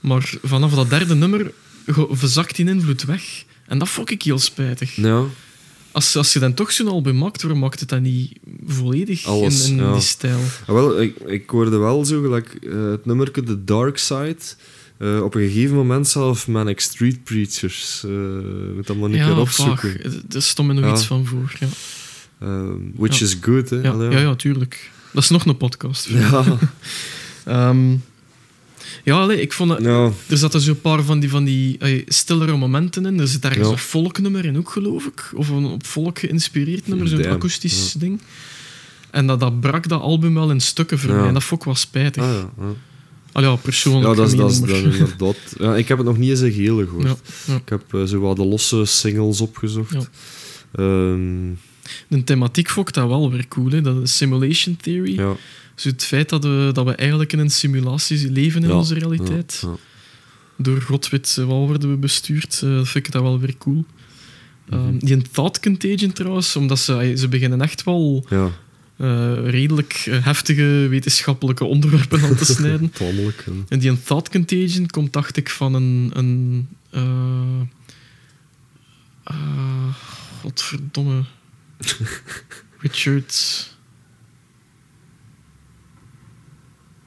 Maar vanaf dat derde nummer verzakt die invloed weg. En dat vond ik heel spijtig.
Ja,
Als, als je dan toch zo'n album maakt, waarom maakt het dan niet volledig
Alles,
in, in
ja.
die stijl?
Ah, wel, ik, ik hoorde wel zo gelijk eh, het nummerke The Dark Side. eh, op een gegeven moment zelf Manic Street Preachers. eh moet dat maar keer
Ja,
opzoeken.
vaag. Er- Er stond me nog
Ja.
iets van voor. Ja,
Ehm, which
Ja.
is good, hè.
ja, ja, ja, tuurlijk. Dat is nog een podcast.
ja.
Ehm, ja, allee, ik vond het, er zaten zo'n paar van die, van die stillere momenten in. Er zit ergens een folknummer in ook, geloof ik. Of een op volk geïnspireerd nummer, zo'n akoestisch ding. En dat, dat brak dat album wel in stukken voor
Ja.
mij. En dat vond ik wel spijtig.
Ah, ja, ja.
Allee, ja, persoonlijk.
Ja, dat is, dat is inderdaad. Ja, ik heb het nog niet eens een gehele gehoord. Ik heb eh, zo wat de losse singles opgezocht.
Ja. De thematiek vond ik dat wel weer cool. Hè? Dat is simulation theory.
ja.
Dus het feit dat we, dat we eigenlijk in een simulatie leven in
Ja,
onze realiteit.
Ja.
Door god weet eh, wat worden we bestuurd. dat vind ik dat wel weer cool. Ehm, die Thought Contagion trouwens, omdat ze, ze beginnen echt wel
ja.
eh, redelijk eh, heftige wetenschappelijke onderwerpen aan te snijden.
Tamelijk. en-
die Thought Contagion komt, dacht ik, van een... een godverdomme. Richard...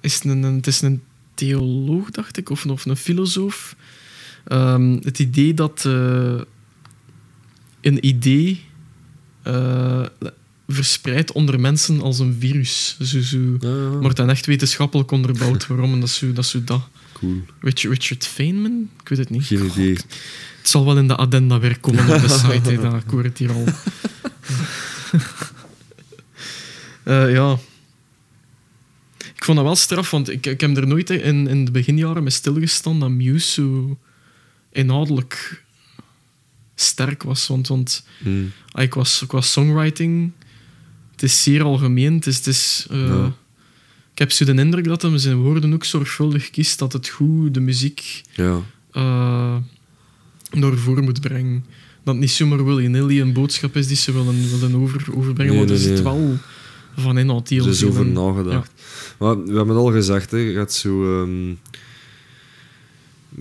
Is het, een, een- het is een theoloog, dacht ik, of, of een filosoof. Ehm, het idee dat eh, een idee eh, verspreidt onder mensen als een virus. Zo, zo,
Ja, ja.
maar dan echt wetenschappelijk onderbouwd waarom. En dat is zo dat. Zo dat.
Cool.
Richard, Richard Feynman? Ik weet het niet.
Geen idee.
Het zal wel in de addenda weer komen op de site. hè. Ja, ik hoor het hier al. Eh, ja. Ik vond dat wel straf, want ik, ik heb er nooit in, in de beginjaren mee stilgestaan dat Muse zo inhoudelijk sterk was. Want, want
Hmm.
ah, ik was, qua songwriting, het is zeer algemeen. Het is, het is, eh,
Ja.
Ik heb zo de indruk dat hij zijn woorden ook zorgvuldig kiest, dat het goed de muziek
Ja.
eh naar voren moet brengen. Dat niet zomaar willy-nilly een boodschap is die ze willen, willen over, overbrengen,
Nee,
want er
nee,
zit
nee.
wel van inhoud heel
Er is
veel
over
in.
nagedacht. Maar we hebben het al gezegd, hè, je gaat zo... ehm,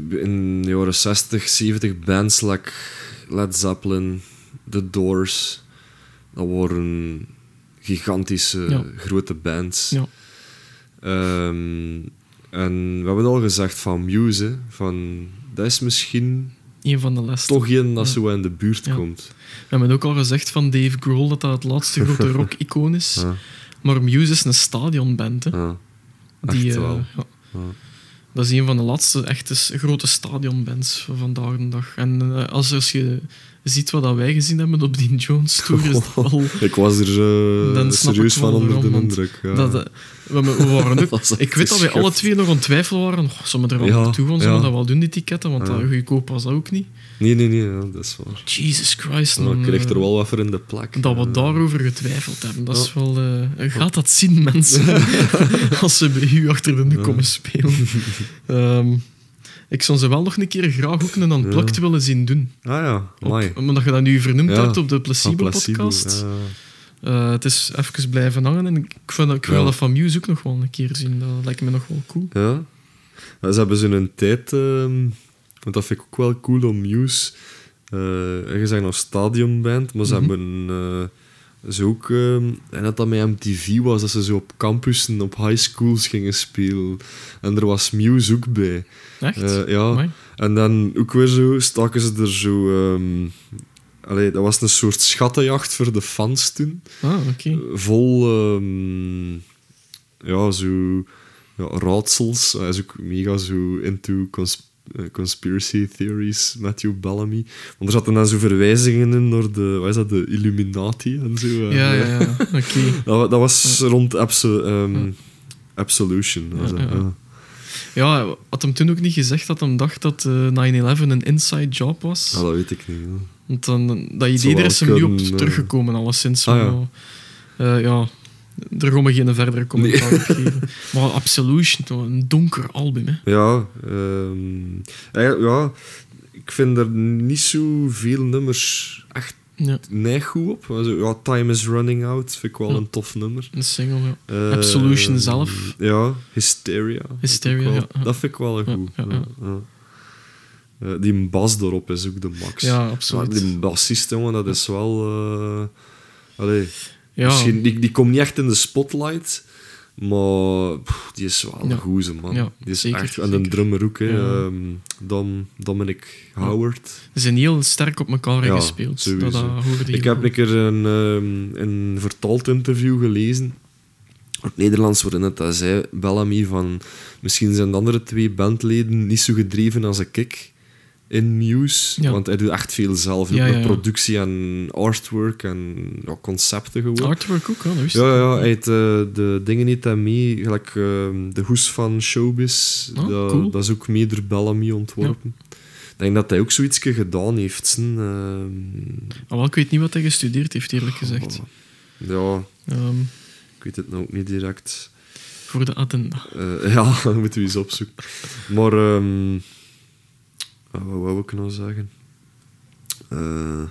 in de jaren 60, 70 bands like Led Zeppelin, The Doors, dat waren gigantische,
Ja.
grote bands.
Ja.
Ehm, en we hebben het al gezegd van Muse, hè, van, dat is misschien
Een van de laatste.
toch een dat zo in de buurt komt.
We hebben ook al gezegd van Dave Grohl dat dat het laatste grote rock-icoon is. Maar Muse is een stadionband. Hè.
ja,
Die,
echt
eh, ja.
ja.
Dat is een van de laatste echte grote stadionbands van vandaag de dag. En eh, als, als je ziet wat dat wij gezien hebben op die Jones Tour, is dat.
Ik was er
snap
serieus van onder de indruk.
Dat, eh, we, we waren ook, ik weet dat wij alle twee nog aan het twijfelen waren. Oh, zullen we er wel
Ja,
naartoe gaan?
ja.
Zullen we dat wel doen, die ticketten? Want
Ja.
dat goedkoop was dat ook niet.
Nee, nee, nee, ja, dat is waar.
Jesus Christ.
Dan
man,
kreeg er
eh,
wel wat voor in de plek.
Dat we
Eh,
daarover getwijfeld hebben. Dat is wel... eh, gaat dat zien, mensen? als ze bij u achter de nu
Ja.
komen spelen. Ehm, ik zou ze wel nog een keer graag ook een unplugged willen zien doen.
Ah ja, mooi.
omdat je dat nu vernoemd
Ja,
hebt op de Placebo-podcast.
Ja.
Eh, het is even blijven hangen en ik, vind, ik wil dat van Muse ook nog wel een keer zien. Dat lijkt me nog wel cool.
Ja. Ja, Ze hebben zo een tijd... ehm, want dat vind ik ook wel cool om Muse... eh je zijn nog stadionband, maar ze
Mhm.
hebben... eh, ze ook... ehm, en dat dat met MTV was, dat ze zo op campussen, op high schools gingen spelen. En er was Muse ook bij.
Echt?
Ja.
Amai.
En dan ook weer zo, staken ze er zo... ehm, allee, dat was een soort schattenjacht voor de fans toen.
Ah, oké.
Vol... ehm, ja, zo... Ja, raadsels. Hij is ook mega zo into cons- eh, conspiracy theories, Matthew Bellamy. Want er zaten dan zo verwijzingen in naar de... Wat is dat? De Illuminati en zo.
Ja, ja,
eh,
ja. Oké.
Dat, dat was rond Abso- Absolution. was
Ja,
dat,
ja, ja.
ja.
Ja, had hem toen ook niet gezegd dat hem dacht dat eh, 9-11 een inside job was?
Ah, dat weet ik niet. ja.
Want dan, dat idee
wel
is hem niet op
eh.
teruggekomen, alleszins.
Ah, ja.
Maar, eh, ja, daar gaan we geen verdere commentaar op geven. Maar Absolution, toch, een donker album, hè.
Ja, eigenlijk, ja, ik vind er niet zo veel nummers echt
Ja,
neig goed op. Also, ja, Time is Running Out vind ik wel
Ja.
een tof nummer.
een single, ja.
Ehm,
Absolution zelf.
Ja, Hysteria. vind ik
Hysteria,
wel-
ja.
Dat vind ik wel een
Ja,
goed. Eh, die bas erop is ook de max.
Ja,
Maar die bassist, jongen, dat is wel... eh, allee,
Ja,
misschien, die, die komt niet echt in de spotlight, maar pff, die is wel
Ja.
een goeie, man.
Ja,
die is
zeker,
echt... En de drummer ook, hè. Ehm, Dom, Dominic Howard.
ze zijn heel sterk op elkaar gespeeld. Dat,
Ik heb een keer een, ehm, een vertaald interview gelezen. Het Nederlands waarin het dat zei, Bellamy, van... Misschien zijn de andere twee bandleden niet zo gedreven als ik in Muse.
Ja.
Want hij doet echt veel zelf.
Ja,
productie en artwork en concepten gewoon.
Artwork ook, wist
Ja, ja, hij heeft eh, de dingen niet aan mee. Gelijk ehm, de hoes van Showbiz.
Oh,
dat,
cool.
dat is ook mee door Bellamy ontworpen. Ik denk dat hij ook zoiets gedaan heeft. hè.
Ah, wel, ik weet niet wat hij gestudeerd heeft, eerlijk gezegd.
ja,
Ehm,
ik weet het nou ook niet direct.
voor de agenda.
Eh, ja, dan moeten we eens opzoeken. Maar, ehm ah, wat wou ik nou zeggen? Eh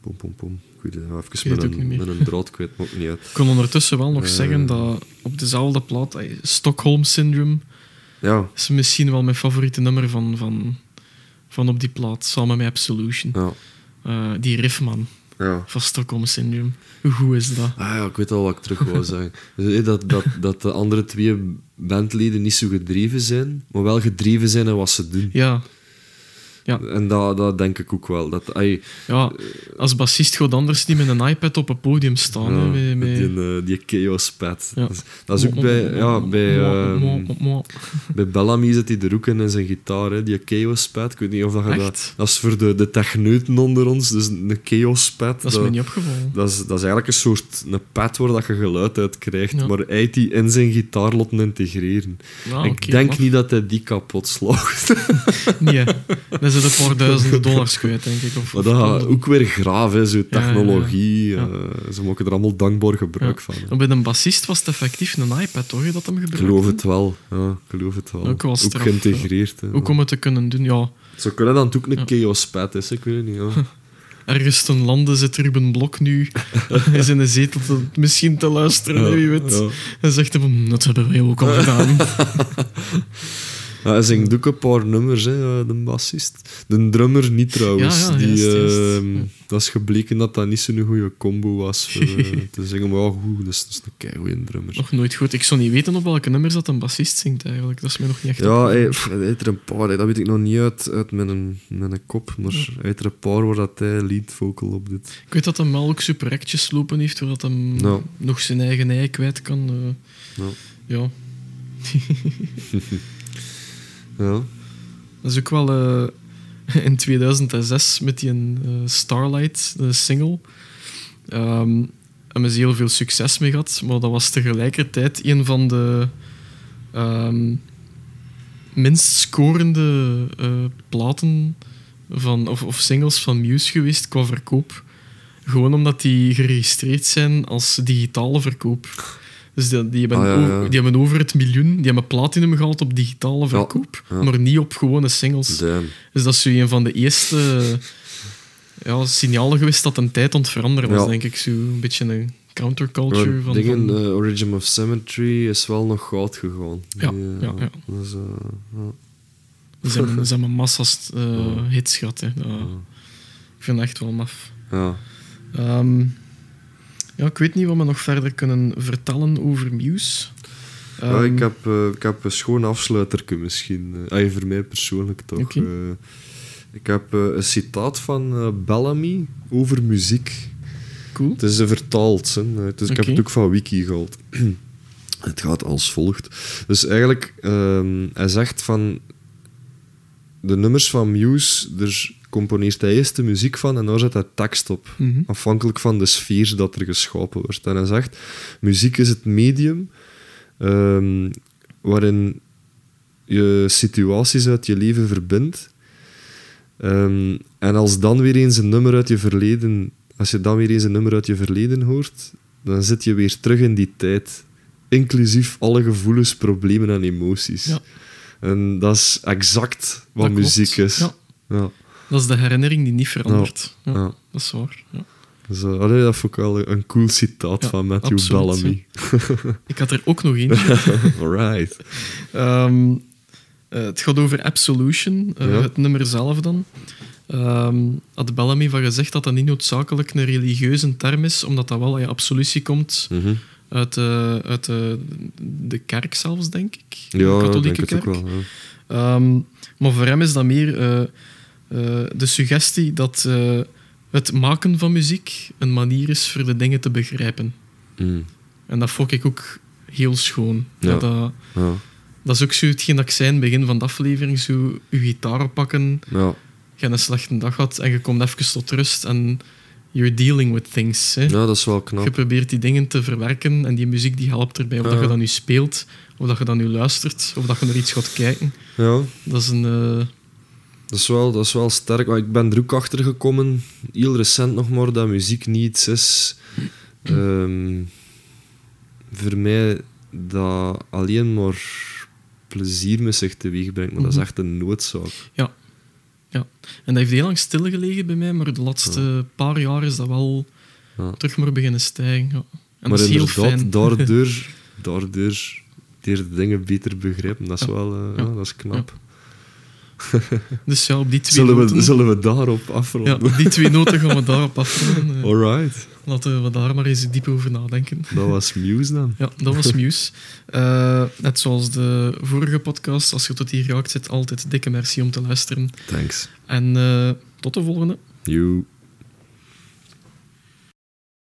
pom, pom, pom. Ja,
weet
even met
ook
een, met een draad kwijt, maakt niet uit.
Ik kon ondertussen wel nog
Eh.
zeggen dat op dezelfde plaat, eh, Stockholm Syndrome,
Ja,
is misschien wel mijn favoriete nummer van, van, van op die plaat, samen met Absolution.
ja,
Eh, die riffman
ja.
van Stockholm Syndrome. Hoe goed is dat?
Ah ja, ik weet al wat ik terug wou zeggen. Dus, dat, dat, dat de andere twee bandleden niet zo gedreven zijn, maar wel gedreven zijn in wat ze doen.
Ja, Ja.
En dat, dat denk ik ook wel. Dat, ai,
ja als bassist gaat anders niet met een iPad op een podium staan.
ja,
met,
die, eh, die chaos pad.
Ja.
Dat, is, dat ook bij, ja, bij, bij Bellamy zit hij er ook in in zijn gitaar, hè, die chaos pad. Ik weet niet of dat je dat... Dat is voor de, de techneuten onder ons, dus een chaos pad.
Dat is me niet opgevallen.
Dat is, dat is eigenlijk een soort een pad waar dat je geluid uit krijgt, maar hij die in zijn gitaar laten integreren.
Ah,
ik denk niet dat hij die kapot slaagt.
Nee, hè. Zit een paar duizenden dollars kwijt, denk ik. Of,
maar dat ook weer graaf, hè, zo
ja, ja.
technologie.
Ja.
eh, ze maken er allemaal dankbaar gebruik van. hè.
Bij een bassist was het effectief een iPad, toch? Dat hem
Ik
gebruikte?
geloof het wel. Ja, ik geloof het wel.
Ook wel straf,
geïntegreerd. hè.
Ook om het te kunnen doen, ja.
Zo kunnen dan ook een chaos pad is, ik weet het niet. Ja.
Ergens ten lande zit Ruben Blok nu. Hij is in een zetel te, misschien te luisteren, wie weet. En zegt hij van, dat hebben wij ook al gedaan.
Ja, hij zingt ook een paar nummers, hè, eh, de bassist. De drummer niet trouwens.
Ja, ja,
die,
juist, juist.
ehm,
Ja.
Dat is gebleken dat dat niet zo'n goede combo was voor eh, te zingen. Maar ja, goed, dat is, dat is een keigoeie drummer.
nog nooit goed. Ik zou niet weten op welke nummers dat een bassist zingt, eigenlijk. Dat is mij nog niet echt
Ja, hij, pff, hij heeft er een paar, hè, dat weet ik nog niet uit, uit mijn, mijn kop, maar hij heeft er een paar waar dat hij lead vocal op doet.
Ik weet dat hij ook super actjes lopen heeft, zodat hij
Ja.
nog zijn eigen ei kwijt kan.
Ja.
ja.
Ja,
Dat is ook wel eh, in 2006 met die eh, Starlight, de single. Ehm hebben ze heel veel succes mee gehad, maar dat was tegelijkertijd een van de ehm, minst scorende eh, platen van, of, of singles van Muse geweest qua verkoop. Gewoon omdat die geregistreerd zijn als digitale verkoop. Dus die, die, hebben,
Ah,
over, die hebben over het miljoen, die hebben platinum gehaald op digitale verkoop, maar niet op gewone singles.
damn.
Dus dat is zo een van de eerste ja, signalen geweest dat een tijd aan het veranderen was, denk ik. Zo een beetje een counterculture
Maar
van...
dingen,
van-
eh, Origin of Symmetry is wel nog goud gegaan.
Ja,
Die, eh,
ja, ja.
dat is, eh, ja.
Ze hebben, ze hebben massa's eh,
Ja.
hits gehad. Hè. Ik vind het echt wel maf.
Ja.
Ehm, ja, ik weet niet wat we nog verder kunnen vertellen over Muse.
Ja,
Ehm,
ik, heb, eh, ik heb een schoon afsluiterke misschien. ah, voor mij persoonlijk toch.
Oké.
Eh, ik heb een citaat van Bellamy over muziek.
Cool.
Het is een vertaald. Hè. Dus ik heb het ook van Wiki gehaald. het gaat als volgt. Dus eigenlijk, ehm, hij zegt van... De nummers van Muse, daar componeert hij eerst de muziek van en daar zet hij tekst op.
Mhm.
Afhankelijk van de sfeer dat er geschapen wordt. En hij zegt, muziek is het medium ehm, waarin je situaties uit je leven verbindt. Ehm, en als dan weer eens een nummer uit je verleden, als je dan weer eens een nummer uit je verleden hoort, dan zit je weer terug in die tijd. Inclusief alle gevoelens, problemen en emoties.
Ja.
En dat is exact wat
Dat klopt.
muziek is.
Ja,
Ja.
Dat is de herinnering die niet verandert. Ja,
Ja.
Dat is waar. Ja.
Dus, eh, allee, dat vond ik wel een cool citaat van Matthew
absoluut,
Bellamy.
Ik had er ook nog één.
Alright.
Eh, het gaat over Absolution, eh, het nummer zelf dan. Ehm had Bellamy van gezegd dat dat niet noodzakelijk een religieuze term is, omdat dat wel, ja, absolutie komt
Mhm.
uit, de, uit de, de kerk zelfs, denk ik. de
Ja, ik
katholieke
denk
kerk.
ook wel.
Ehm, maar voor hem is dat meer de suggestie dat eh, het maken van muziek een manier is voor de dingen te begrijpen.
Mm.
En dat vond ik ook heel schoon.
Ja.
Dat, dat,
Ja.
dat is ook zo hetgeen dat ik zei in het begin van de aflevering. Zo je gitaar oppakken,
Ja.
je een slechte dag gehad en je komt even tot rust en you're dealing with things. Hè.
ja, dat is wel
Je
knap.
probeert die dingen te verwerken en die muziek die helpt erbij. Of dat je dat nu speelt, of dat je dat nu luistert, of dat je naar iets gaat kijken.
Ja,
Dat is een... eh,
dat is wel, dat is wel sterk. Maar ik ben er ook achter gekomen, heel recent nog maar, dat muziek niet iets is. ehm, voor mij dat alleen maar plezier met zich teweeg brengt. Maar dat is
Mhm.
echt een noodzaak.
Ja. ja. En dat heeft heel lang stilgelegen bij mij, maar de laatste paar jaar is dat wel
Ja.
terug maar beginnen stijgen. Ja. En
maar
dat is heel
inderdaad,
fijn.
daardoor, daardoor je dingen beter begrijpen. Dat is wel ja, dat is knap.
Dus ja, op die twee
Zullen,
noten...
we, zullen we daarop
ja,
afronden?
op die twee noten gaan we daarop afronden. Eh,
Alright.
Laten we daar maar eens diep over nadenken.
Dat was Muse dan.
Ja, dat was Muse. Eh, net zoals de vorige podcast, als je tot hier geraakt zit, altijd dikke merci om te luisteren.
Thanks.
En eh, tot de volgende.
You.